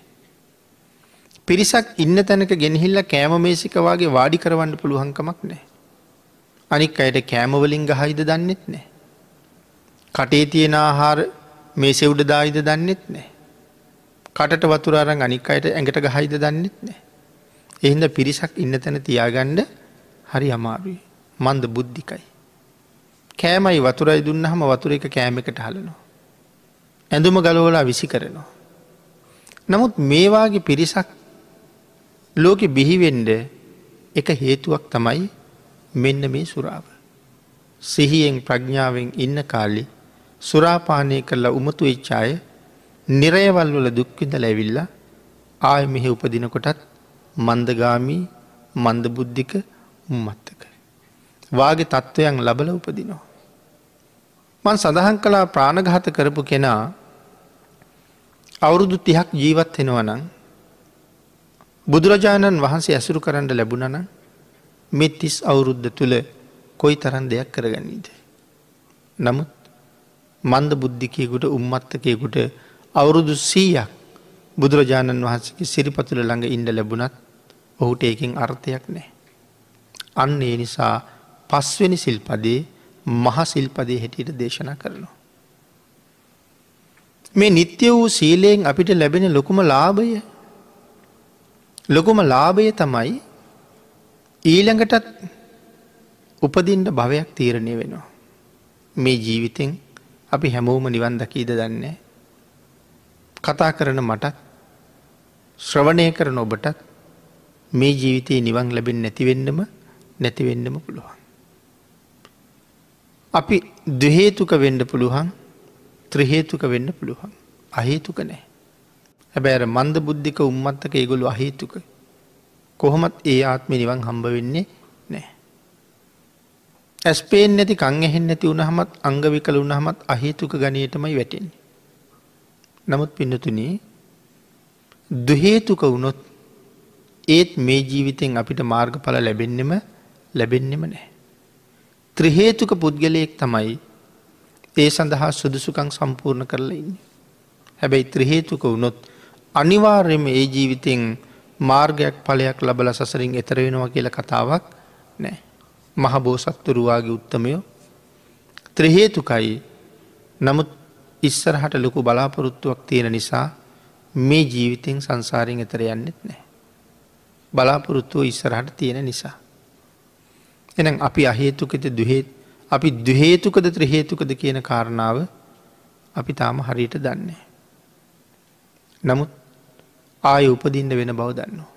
A: පිරිසක් ඉන්න තැනක ගෙනහිල්ල කෑම මේසිකවාගේ වාඩි කරවන්න පුළුවන්කමක් නෑ. අනික් අයට කෑමවලින් ගහයිද දන්නෙත් නෑ. කටේ තියෙන ආහාර මේ සෙව්ඩ දායිද දන්නෙත් නෑ. කටට වතුරාරං අනික් අයට ඇඟට ගහයිද දන්නෙත් නෑ. එහින්ද පිරිසක් ඉන්න තැන තියාගණ්ඩ හරි අමාරුයි. මන්ද බුද්ධිකයි. කෑමයි වතුරයි දුන්න හම වතුර එක කෑමකට හලනවා. ඇඳුම ගලෝලා විසි කරනවා. නමුත් මේවාගේ පිරිසක් ලෝකෙ බිහිවෙන්ඩ එක හේතුවක් තමයි මෙන්න මේ සුරාව. සිහියෙන් ප්‍රඥාවෙන් ඉන්න කාලි සුරාපානය කරලා උමතු එච්චාය නිරයවල් වල දුක්විඳ ලැවිල්ල ආය මෙහෙ උපදිනකොටත් මන්දගාමී මන්ද බුද්ධික උම්මත්තක. වාගේ තත්ත්වයන් ලබල උපදිනවා. මන් සඳහන් කලා ප්‍රාණඝාත කරපු කෙනා අවුරුදු තිහක් ජීවත් වෙනවනං බුදුරජාණන් වහන්සේ ඇසුරු කරන්න ලැබුණන මෙ තිස් අවුරුද්ධ තුළ කොයි තරන් දෙයක් කරගන්නීද. නමුත් මන්ද බුද්ධිකයකුට උම්මත්තකයකුට අවුරුදු සීයක් බුදුරජාණන් වහන්සගේ සිරිපතුල ළඟ ඉන්ඩ ලැබුණත් ඔහුට ඒකින් අර්ථයක් නෑ. අන්න ඒ නිසා පස්වෙනි සිල්පදේ මහ සිල්පදේ හැටියට දේශනා කරනවා. මේ නිත්‍ය වූ සීලයෙන් අපිට ලැබෙන ලොකුම ලාභය ලොකුම ලාභය තමයි ඊළඟටත් උපදින්ට භවයක් තීරණය වෙනවා. මේ ජීවිතෙන් අපි හැමෝම නිවන් දකීද දන්නේ. කතා කරන මටත් ශ්‍රවණය කරන ඔබටත් මේ ජීවිතයේ නිවන් ලැබෙන් නැතිවෙන්නම නැතිවෙන්නම පුළුවන්. අපි දහේතුක වෙන්ඩ පුළුවන් ත්‍රහේතුක වෙන්න පුළුවන් අහේතුක නෑ. හැබැර මන්ද බුද්ධික උම්මත්තක ඒගොලු අහේතුක කොහොමත් ඒ ආත්මි නිවන් හම්බ වෙන්නේ නෑ. ඇස්පේෙන් නැති කං එහෙන් නැති උනහමත් අංගවි කළ උනහමත් අහේතුක ගනයටමයි වැටෙන්නේ. නමුත් පින්නතුනී දුහේතුක වුණොත් ඒත් මේ ජීවිතෙන් අපිට මාර්ගඵල ලැබෙන්නෙම ලැබෙන්නෙම නෑ. ත්‍රහේතුක පුද්ගලයෙක් තමයි ඒ සඳහා සුදුසුකං සම්පූර්ණ කරලා ඉන්න. හැබැයි ත්‍රහේතුක වුණොත් අනිවාර්යම ඒ ජීවිතෙන් මාර්ගයක් පලයක් ලබල සසරින් එතර වෙනවා කියල කතාවක් නෑ. මහබෝසත්තුරුවාගේ උත්තමයෝ ත්‍රහේතුකයි නමුත් ඉස්සරහට ලොකු බලාපොරොත්තුවක් තියෙන නිසා මේ ජීවිතෙන් සංසාරයෙන් එතර යන්නෙත් නෑ. බලාපොරොත්තුව ඉස්සරහට තියෙන නිසා. එනම් අපි අහේතුකෙත දුහෙත් අපි දුහේතුකද ත්‍රහේතුකද කියන කාරණාව අපි තාම හරියට දන්නේ. නමුත් ආය උපදින්න වෙන බව දන්නවා.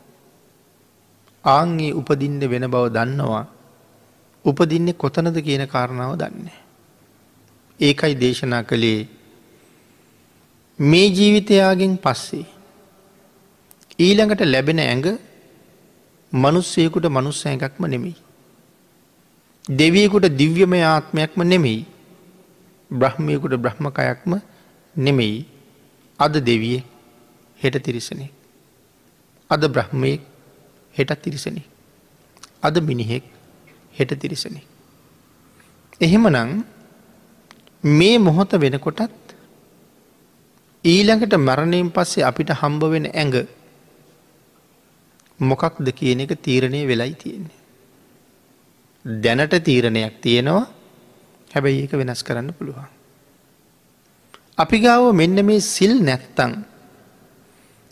A: ආංගේ උපදින්න වෙන බව දන්නවා උපදින්නේ කොතනද කියන කාරණාව දන්නේ. ඒකයි දේශනා කළේ මේ ජීවිතයාගෙන් පස්සේ ඊළඟට ලැබෙන ඇඟ මනුස්සයකුට මනුස්ස ඇඟක්ම නෙමෙයි. දෙවියකුට දිව්‍යමය ආත්මයක්ම නෙමෙයි බ්‍රහ්මයකුට බ්‍රහ්මකයක්ම නෙමෙයි අද දෙවිය හෙට තිරිසනෙ. අද බ්‍රහ්මයෙක් හෙට තිරිසනෙ. අද මිනිහෙක් හෙට තිරිසනෙ. එහෙමනං මේ මොහොත වෙනකොටත් ඊළඟට මරණයෙන් පස්සේ අපිට හම්බ වෙන ඇඟ මොකක්ද කියන එක තීරණය වෙලයි තියෙන්නේ. දැනට තීරණයක් තියෙනවා හැබැයි ඒක වෙනස් කරන්න පුළුවන්. අපි ගාව මෙන්න මේ සිල් නැත්තං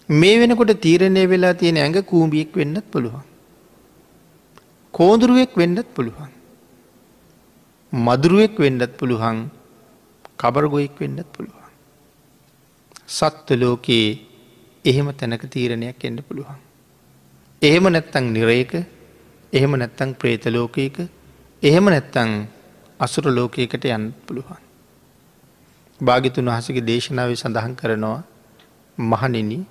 A: මේ වෙනකොට තීරණය වෙලා තියෙන ඇඟ කූම්බියෙක් වෙන්නත් පුළුවන්. කෝදුරුවෙක් වෙන්නත් පුළුවන්. මදුරුවෙක් වෙන්නත් පුළුවන් කබරගොයෙක් වෙන්නත් පුළුවන්. සත්ව ලෝකයේ එහෙම තැනක තීරණයක් එන්න පුළුවන්. එහෙම නැත්තං නිරේක එහෙම නැත්තං ප්‍රේත ලෝකයක එහෙම නැත්තං අසුර ලෝකයකට යන්න පුළුවන්. භාගිතුන් වහසගේ දේශනාව සඳහන් කරනවා මහනෙන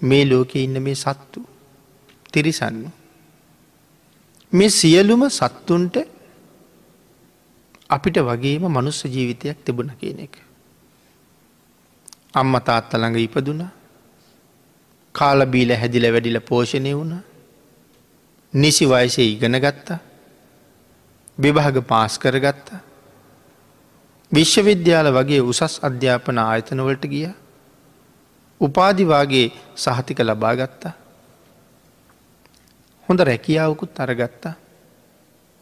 A: මේ ලෝකෙ ඉන්න මේ සත්තු තිරිසන්නු. මේ සියලුම සත්තුන්ට අපිට වගේම මනුස්ස ජීවිතයක් තිබුණ කියන එක. අම්ම තාත්තළඟ ඉපදුන කාලබීල හැදිල වැඩිල පෝෂණය වුණා. නිසි වයසේ ඉගෙන ගත්තා. විභාග පාස් කරගත්තා. විශ්වවිද්‍යාල වගේ උසස් අධ්‍යාපන ආයතනවලට ගිය. උපාදිවාගේ සහතික ලබා ගත්තා. හොඳ රැකියාවකුත් අරගත්තා.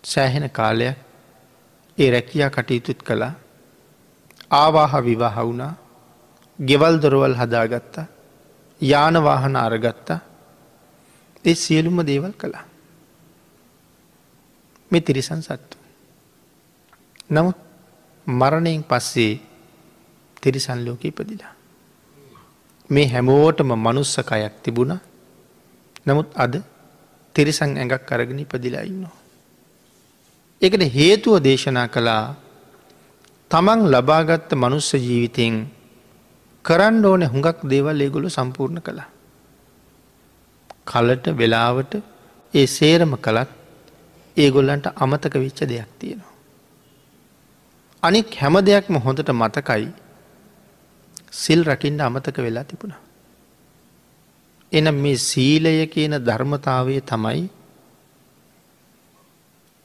A: සෑහෙන කාලයක් ඒ රැකියා කටයුතුත් කළා. ආවාහ විවාහ වුණා. ගෙවල් දොරවල් හදාගත්තා. යානවාහන අරගත්තා. ඒ සියලුම දේවල් කළා. මේ තිරිසන් සත්තු. නමුත් මරණයෙන් පස්සේ තිරිසන් ලෝක ඉපදිලා. මේ හැමෝටම මනුස්සකයක් තිබුණ නමුත් අද තිරිසං ඇඟක් අරගෙන ඉපදිලා ඉන්නවා. එකට හේතුව දේශනා කළා තමන් ලබාගත්ත මනුස්ස ජීවිතයෙන් කරන්න ඕන හුඟක් දේවල් ඒගොලු සම්පූර්ණ කළා. කලට වෙලාවට ඒ සේරම කළත් ඒගොල්ලන්ට අමතක විච්ච දෙයක් තියෙනවා. අනික් හැම දෙයක්ම හොඳට මතකයි සිල් රකිින්ට අමතක වෙලා තිබුණා. එන මේ සීලය කියන ධර්මතාවය තමයි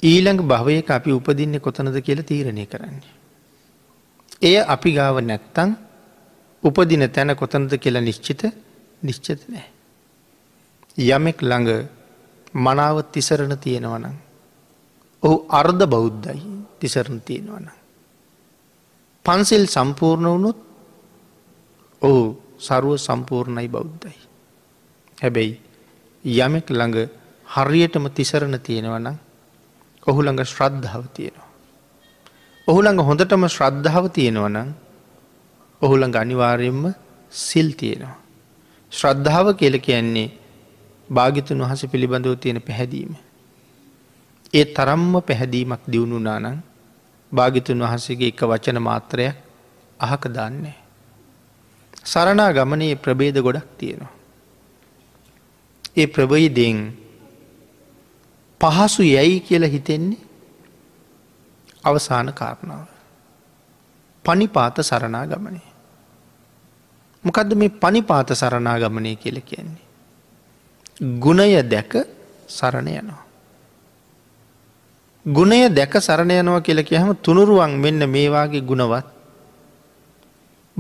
A: ඊළඟ භවයක අපි උපදින්න කොතනද කියල තීරණය කරන්නේ. එය අපි ගාව නැත්තං උපදින තැන කොතනද කියලා නිශ්චිත නිශ්චත නෑ. යමෙක් ළඟ මනාවත් තිසරණ තියෙනවනම්. ඔහු අර්ධ බෞද්ධයි තිසරණ තියෙනවනම්. පන්සිල් සම්පූර්ණ වුණොත් ඔහු සරුව සම්පූර්ණයි බෞද්ධයි. හැබැයි යමෙක් ළඟ හරියටම තිසරණ තියෙනවනම් ඔහු ළඟ ශ්‍රද්ධාව තියෙනවා. ඔහු ළඟ හොඳටම ශ්‍රද්ධාව තියෙනවනම් ඔහු ළඟ අනිවාර්යෙන්ම සිල් තියෙනවා. ශ්‍රද්ධාව කියල කියන්නේ භාගිතුන් වහස පිළිබඳව තියෙන පැහැදීම. ඒ තරම්ම පැහැදීමක් දියුණු නානං භාගිතුන් වහන්සේගේ එක වචන මාත්‍රයක් අහක දන්නේ. සරණා ගමනයේ ප්‍රබේද ගොඩක් තියෙනවා. ඒ ප්‍රබයිදෙන් පහසු යැයි කියල හිතෙන්නේ අවසාන කාරණාව. පනිපාත සරණා ගමනේ. මොකදද මේ පනිපාත සරණා ගමනය කියල කියන්නේ. ගුණය දැක සරණ යනවා. ගුණය දැක සරණ යනවා කියල කියහම තුනුරුවන් මෙන්න මේවාගේ ගුණවත්.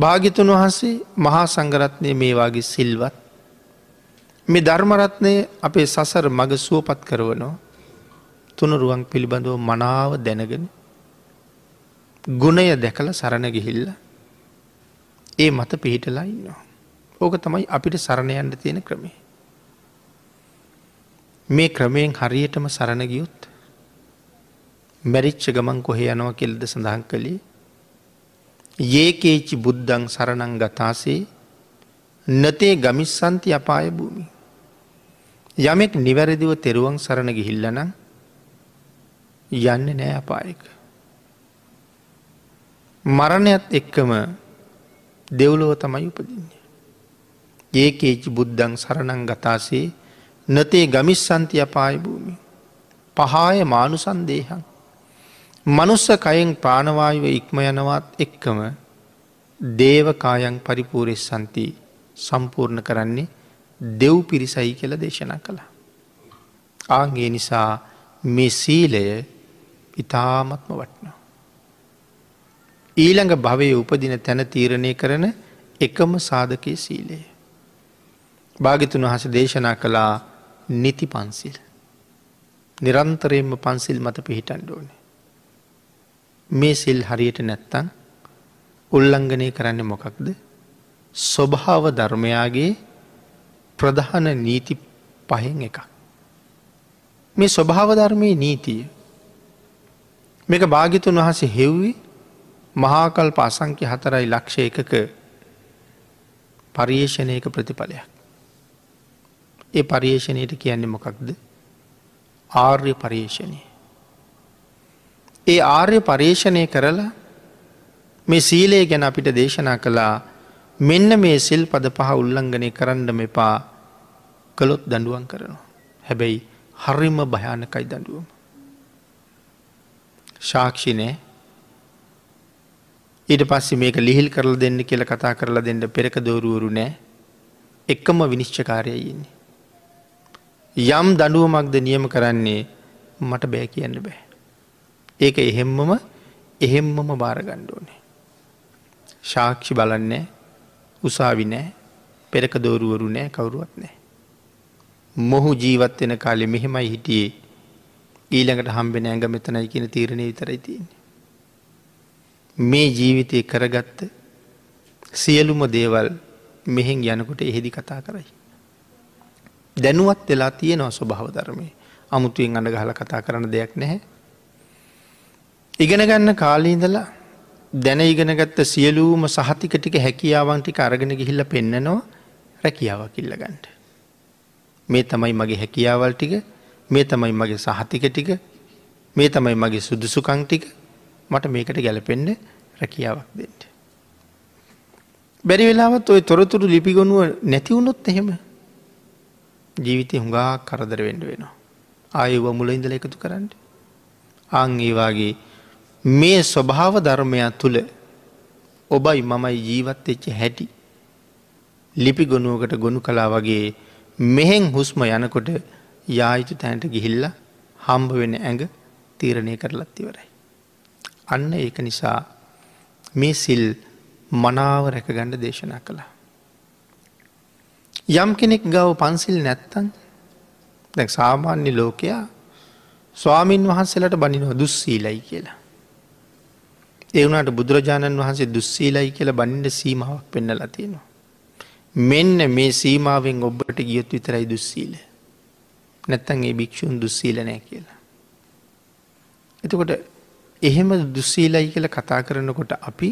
A: භාගිතුන් වහන්සේ මහා සංගරත්නය මේවාගේ සිල්වත්. මේ ධර්මරත්නය අපේ සසර මග සුවපත් කරවනවා තුනුරුවන් පිළිබඳව මනාව දැනගෙන ගුණය දැකල සරණ ගිහිල්ල ඒ මත පිහිටලා ඉන්නවා. ඕක තමයි අපිට සරණයන්ට තියෙන ක්‍රමේ. මේ ක්‍රමයෙන් හරියටම සරණ ගියොත් මැරිච්ච ගමන් කොහෙ යනවා කෙල්ද සඳහන් කළේ ඒකේචි බුද්ධං සරණං ගතාසේ නතේ ගමිස්සන්ති අපාය භූමි. යමෙක් නිවැරදිව තෙරුවන් සරණ ගිහිල්ලනම් යන්න නෑ අපායක. මරණයත් එක්කම දෙව්ලොව තමයි උපදින්නේ. ඒකේචි බුද්ධං සරණං ගතාසේ නතේ ගමිස්සන්ති අපාය භූමි. පහාය මානු සන්දේහන්. මනුස්ස කයෙන් ප්‍රාණවායුව ඉක්ම යනවත් එක්කම දේවකායන් පරිපූරෙස් සන්ති සම්පූර්ණ කරන්නේ දෙව් පිරිසයි කියල දේශනා කළා. ආගේ නිසා මේ සීලය ඉතාමත්ම වටනවා. ඊළඟ භවය උපදින තැන තීරණය කරන එකම සාධකය සීලය. භාගිතුන් වහස දේශනා කළා නිති පන්සිල්. නිරන්තරයෙන්ම පන්සිල් මත පිහිටන්ඩ ඕනේ. මේ සිල් හරියට නැත්තං උල්ලංඝනය කරන්න මොකක්ද ස්වභාව ධර්මයාගේ ප්‍රධාන නීති පහෙන් එකක්. මේ ස්වභාව ධර්මය නීතිය මේක භාගිතුන් වහසේ හෙව්වි මහාකල් පසංකි හතරයි ලක්ෂ එකක පර්යේෂණයක ප්‍රතිඵලයක්. ඒ පර්යේෂණයට කියන්නේ මොකක්ද ආර්ය පර්යේෂණය. ඒ ආර්ය පර්යේෂණය කරලා මේ සීලය ගැන අපිට දේශනා කළා මෙන්න මේ සිල් පද පහ උල්ලංඝනය කරන්න මෙපා කළොත් දඩුවන් කරනවා. හැබැයි හරිම භයානකයි දඩුවම. ශාක්ෂිනය ඊට පස්සේ මේක ලිහිල් කරල දෙන්න කියල කතා කරලා දෙන්න පෙරක දෝරුවරු නෑ එක්කම විනිශ්චකාරයයින්නේ. යම් දඩුවමක්ද නියම කරන්නේ මට බෑ කියන්න බෑ. ඒක එහෙම්මම එහෙම්මම භාරගණ්ඩෝනේ. ශාක්ෂි බලන්නේ උසාවි නෑ පෙරක දෝරුවරු නෑ කවුරුවත් නෑ. මොහු ජීවත් වෙන කාලෙ මෙහෙමයි හිටියේ ඊළඟට හම්බෙන ඇඟ මෙතනයි කියන තීරණය විතරයි තියන්නේ. මේ ජීවිතය කරගත්ත සියලුම දේවල් මෙහෙන් යනකොට එහෙදි කතා කරයි. දැනුවත් වෙලා තියෙනවා ස්වභාව ධර්මය අමුතුවෙන් අඩ ගහල කතා කරන දෙයක් නැහැ. ඉගෙන ගන්න කාලීඉඳලා දැන ඉගෙනගත්ත සියලූම සහතික ටික හැකියාවන්ටික අරගෙන ගිහිල්ල පෙන්නනවා රැකියාව කිල්ලගන්ට. මේ තමයි මගේ හැකියාවල් ටික මේ තමයි මගේ සහතික ටික මේ තමයි මගේ සුදුසුකං ටික මට මේකට ගැලපෙන්ඩ රැකියාවක් දෙට. බැරි වෙලාවත් ඔය තොරතුරු ලිපිගොනුව නැතිවුණොත් එහෙම ජීවිතය හුඟා කරදර වෙන්ඩ වෙනවා. ආයව මුල ඉඳල එකතු කරන්න. අං ඒවාගේ මේ ස්වභාව ධර්මයක් තුළ ඔබයි මමයි ජීවත් එච්ච හැටි ලිපි ගොනුවකට ගොුණු කලා වගේ මෙහෙන් හුස්ම යනකොට යායුතු තැනට ගිහිල්ල හම්බ වෙන ඇඟ තීරණය කරලත් ඉවරයි. අන්න ඒක නිසා මේ සිල් මනාව රැකගණ්ඩ දේශනා කළා. යම් කෙනෙක් ගව පන්සිල් නැත්තන් දැ සාමාන්‍ය ලෝකයා ස්වාමීන් වහන්සේලට බනිනවා දුස්සීලයි කියලා. එවුණට බුදුරජාණන් වහන්සේ දුස්සීලයි කියලා බනින්ට සීමාවක් පෙන්න ලතිනවා. මෙන්න මේ සීමාවෙන් ඔබට ගියොත් විතරයි දුස්සීල. නැත්තන් ඒ භික්‍ෂූන් දුස්සීල නෑ කියලා. එතකොට එහෙම දුස්සීලයි කියල කතා කරනකොට අපි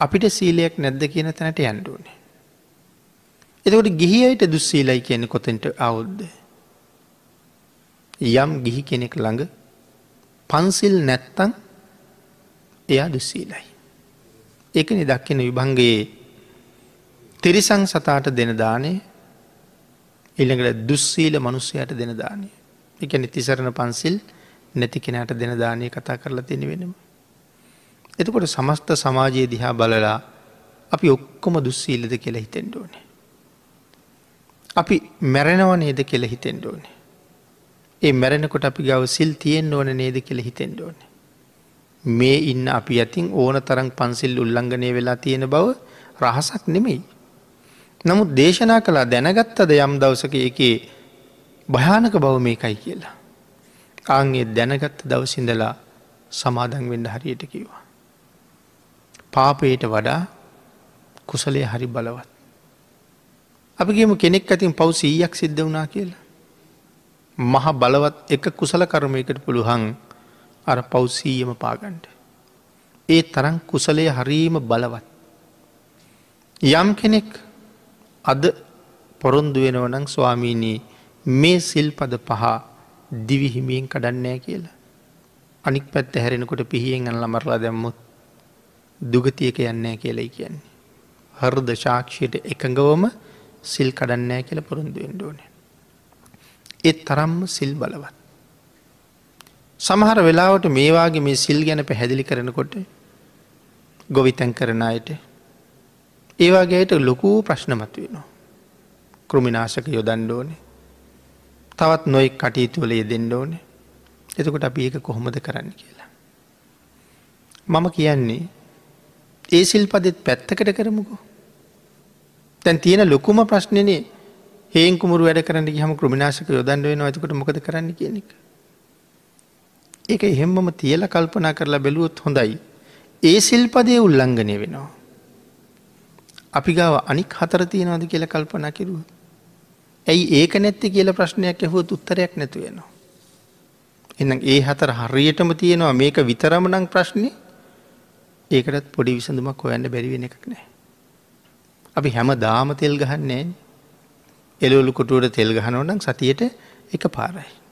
A: අපිට සීලයක් නැද්ද කියන තැනට යන්ඩුවනේ. එතකොට ගිහියට දුස්සීලයි කියන කොතෙන්ට අවුද්ද. යම් ගිහි කෙනෙක් ළඟ පන්සිල් නැත්තං එයා දුස්සීලයි. එකනි දක්කෙන විභංගයේ තිරිසං සතාට දෙන දානය එළඟට දුස්සීල මනුස්සයට දෙන දානය. එක නිතිසරණ පන්සිල් නැති කෙනට දෙන දානය කතා කරලා තියෙන වෙනම. එතකොට සමස්ත සමාජයේ දිහා බලලා අපි ඔක්කොම දුස්සීලද කියලා හිතෙන්ට ඕනේ. අපි මැරෙනව නේද කියල හිතෙන්ට ඕනේ. ඒ මැරෙනකොට අපි ගව සිල් තියෙන් ඕන නේද කියල හිතෙන්ට ඕනේ. මේ ඉන්න අපි ඇතින් ඕන තරම් පන්සිල් උල්ලංඝනය වෙලා තියෙන බව රහසක් නෙමෙයි. නමුත් දේශනා කලා දැනගත්තද යම් දවසක එකේ භයානක බව මේකයි කියලා. කාන්ගේ දැනගත්ත දවසිඳලා සමාදන් වෙන්න හරියට කිවා. පාපයට වඩා කුසලය හරි බලවත්. අපිගේම කෙනෙක් ඇතින් පව් සීයක් සිද්ධ වනා කියලා. මහ බලවත් එක කුසල කර්මයකට පුළුහන් අර පෞසීයම පාගන්ට. ඒ තරන් කුසලය හරීම බලවත්. යම් කෙනෙක් අද පොරොන්දු වෙනවනං ස්වාමීනී මේ සිල්පද පහ දිවිහිමියෙන් කඩන්නෑ කියලා. අනික් පැත්ත හැරෙනකොට පිහියෙන් අල්ල මරලා දැම්මුත් දුගතියක යන්නෑ කියලයි කියන්නේ. හර්ද ශාක්ෂයට එකඟවම සිල් කඩන්නෑ කියල පොරුන්දු එන්ඩෝනේ. ඒත් තරම්ම සිල් බලවත්. සමහර වෙලාවට මේවාගේ මේ සිල් ගැන පැහැදිලි කරනකොට ගොවිතැන් කරන අයට ඒවාගේයට ලොකූ ප්‍රශ්නමත් වෙනවා. කෘමිනාශක යොදන්ඩෝනේ තවත් නොෙක් කටයුතුවල යෙදෙන්ඩ ඕනේ එතකොට අපි ඒක කොහොමද කරන්න කියලා. මම කියන්නේ ඒ සිල් පදෙත් පැත්තකට කරමුකෝ. තැන් තියෙන ලොකුම ප්‍රශ්නනේ හේන් කුමරු වැඩ කරන්න හම ක්‍රමිනාශක යොදන්ඩ වෙන ඇතකට මොකද කරන්න කියන එක. ඒක එහෙම්මම තියල කල්පනා කරලා බැලුවොත් හොඳයි. ඒ සිල්පදය උල්ලංඝනය වෙනවා. අපි ගාව අනික් හතර තියෙනවාද කියල කල්පනා කිරුව. ඇයි ඒක නැත්ති කියල ප්‍රශ්නයක් ඇහුවත් උත්තරයක් නැතුවෙනවා. එනම් ඒ හතර හරියටම තියෙනවා මේක විතරමනං ප්‍රශ්නය ඒකටත් පොඩි විසඳුමක් හොයන්න බැරිවෙන එකක් නෑ. අපි හැම දාම තෙල් ගහන්නේ එලවලු කොටුවට තෙල් ගහනවනම් සතියට එක පාරයි.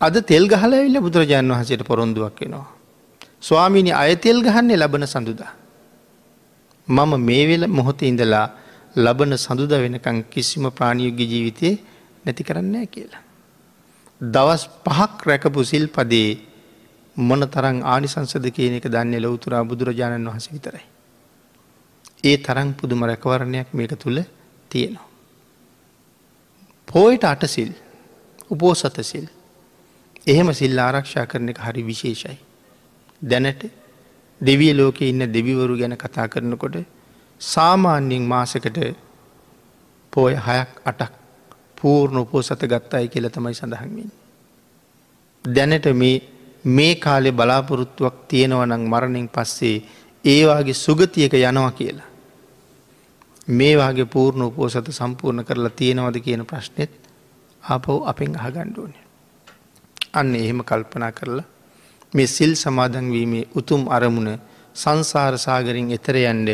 A: අද තෙල් ගහල ඇවිල්ල බුදුරජාණන් වහසයට පොරොන්දුවක් වෙනවා. ස්වාමිනි අය තෙල් ගහන්නේ ලබන සඳුදා. මම මේ වෙල මොහොත ඉඳලා ලබන සඳුද වෙනකං කිසිම ප්‍රාණියෝග්‍ය ජීවිතය නැති කරන්නේ කියලා. දවස් පහක් රැකපු සිල් පදේ මොන තරං ආනිසංසද කියන එක දන්නේ ලොවතුරා බුදුරජාණන් වහස විතරයි. ඒ තරං පුදුම රැකවරණයක් මේක තුළ තියෙනවා. පෝයට අටසිල් උපෝසතසිල් එහෙම සිල් ආරක්ෂා කරන එක හරි විශේෂයි. දැනට දෙවිය ලෝක ඉන්න දෙවිවරු ගැන කතා කරනකොට සාමාන්‍යයෙන් මාසකට පෝය හයක් අටක් පූර්ණ උපෝසත ගත්තායි කියල තමයි සඳහන්වෙන්. දැනට මේ කාලෙ බලාපොරොත්තුවක් තියෙනවනං මරණින් පස්සේ ඒවාගේ සුගතියක යනවා කියලා. මේවාගේ පූර්ණ උපෝසත සම්පූර්ණ කරලා තියෙනවද කියන ප්‍රශ්නෙත් ආපව් අපෙන් අහගණ්ඩුවනේ. අන්න එහෙම කල්පනා කරලා මේ සිල් සමාදන්වීමේ උතුම් අරමුණ සංසාරසාගරින් එතර යන්ඩ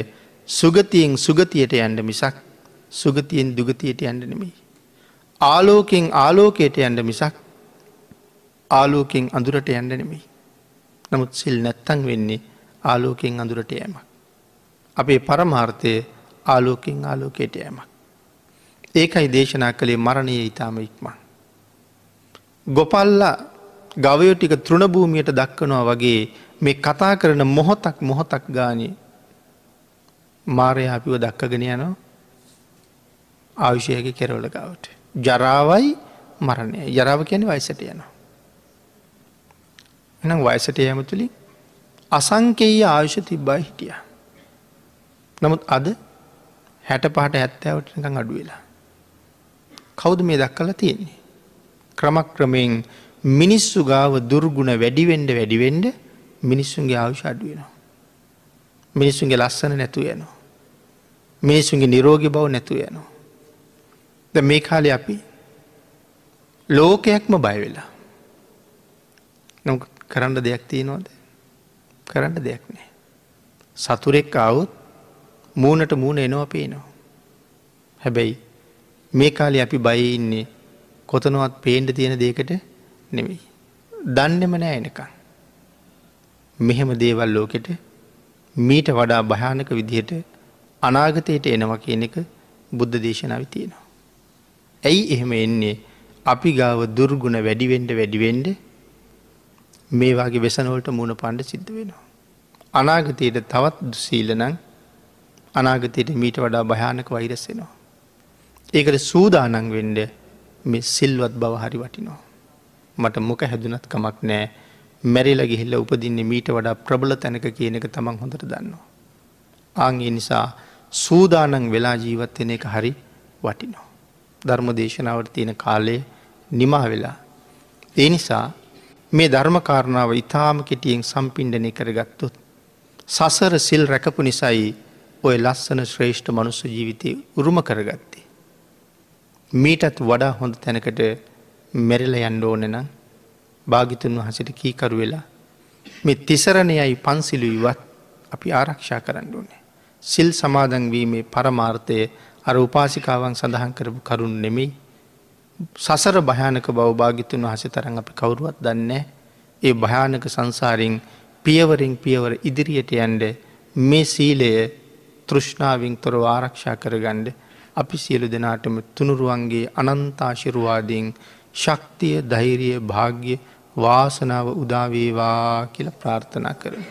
A: සුගතියෙන් සුගතියට යන්ඩ මිසක් සුගතියෙන් දුගතියට යන්ඩ නෙමෙයි. ආලෝකෙන් ආලෝකයට යන්ඩ මිසක් ආලෝකෙන් අඳුරට යන්ඩ නෙමෙයි. නමුත් සිල් නැත්තං වෙන්නේ ආලෝකෙන් අඳුරට යෑමක්. අපේ පරමාර්ථය ආලෝකෙන් ආලෝකයට යෑමක්. ඒකයි දේශනා කළේ මරණය ඉතාම ඉක්මන්. ගොපල්ල ගවයෝ ටික තෘණභූමියයට දක්වනවා වගේ මේ කතා කරන මොහොතක් මොහොතක් ගානය මාරය අපිව දක්කගෙන යනවා ආවිෂයක කෙරවල ගවට. ජරාවයි මරණය යරාව කියන වයිසට යනවා. එනම් වයසට යම තුළින් අසංකෙය ආයුෂ තිබ්බා හිටිය. නමුත් අද හැට පහට ඇත්තෑවටකං අඩු වෙලා. කෞුද මේ දක්කල තියෙන්නේ. ක්‍රමක්‍රමයෙන් මිනිස්සු ගාව දුර්ගුණ වැඩිවෙන්ඩ වැඩිවෙන්ඩ මිනිස්සුන්ගේ ආවුෂ අඩුවෙනවා. මිනිස්සුන්ගේ ලස්සන නැතු යනවා. මිනිස්සුන්ගේ නිරෝගි බව නැතු යනවා. ද මේ කාලෙ අපි ලෝකයක්ම බයවෙලා. නො කරන්න දෙයක් තියනෝද කරන්න දෙයක් නෑ. සතුරෙක් අවුත් මූනට මූුණ එනවා පේනවා. හැබැයි මේ කාලෙ අපි බයිඉන්නේ කොතනවත් පේන්ඩ තියෙන දේකට නෙමෙයි. දන්නෙම නෑ එනකං. මෙහෙම දේවල් ලෝකෙට මීට වඩා භයානක විදිහට අනාගතයට එනවා කියන එක බුද්ධ දේශනාව තියෙනවා. ඇයි එහෙම එන්නේ අපි ගාව දුර්ගුණ වැඩිවෙන්ඩ වැඩිවෙන්ඩ මේ වගේ වෙසනවලට මුණ පණ්ඩ සිද්ධ වෙනවා. අනාගතයට තවත් දුසීලනං අනාගතයට මීට වඩා භයානක වෛරස්සෙනවා. ඒකට සූදානං වෙන්ඩ මෙ සිල්වත් බව හරි වටිනවා. මට මොක හැදුනත් කමක් නෑ මැරිල ගිහිල්ල උපදින්නේ මීට වඩා ප්‍රබල තැනක කියන එක තමන් හොඳට දන්නවා. ආංගේ නිසා සූදානන් වෙලා ජීවත්වෙන එක හරි වටිනෝ. ධර්ම දේශනාවට තියෙන කාලය නිමා වෙලා. ඒ නිසා මේ ධර්මකාරණාව ඉතාම කෙටියෙන් සම්පින්ඩනය කරගත්තොත්. සසර සිල් රැකපු නිසයි ඔය ලස්සන ශ්‍රේෂ්ඨ මනුස්ස ජීවිතය උරුම කරගත්තේ. මීටත් වඩා හොඳ තැනකට මෙරල යන්ඩ ඕන නම් භාගිතුන් වහසට කීකරු වෙලා මේ තිසරණයයි පන්සිලු ඉවත් අපි ආරක්ෂා කරන්න ඕනේ. සිල් සමාදන්වීමේ පරමාර්ථය අර උපාසිකාවන් සඳහන් කරපු කරුණ නෙමෙයි සසර භයානක බෞභාගිතුන් වහස තරන් අපි කවුරුවත් දන්නේ ඒ භයානක සංසාරින් පියවරින් පියවර ඉදිරියට යන්ඩ මේ සීලය තෘෂ්ණාවින් තොර ආරක්ෂා කරගණ්ඩ අපි සියලු දෙනාටම තුනුරුවන්ගේ අනන්තාශිරුවාදීන් ශක්තිය ධෛරිය භාග්‍ය වාසනාව උදාවේවා කියල ප්‍රාර්ථනා කරන.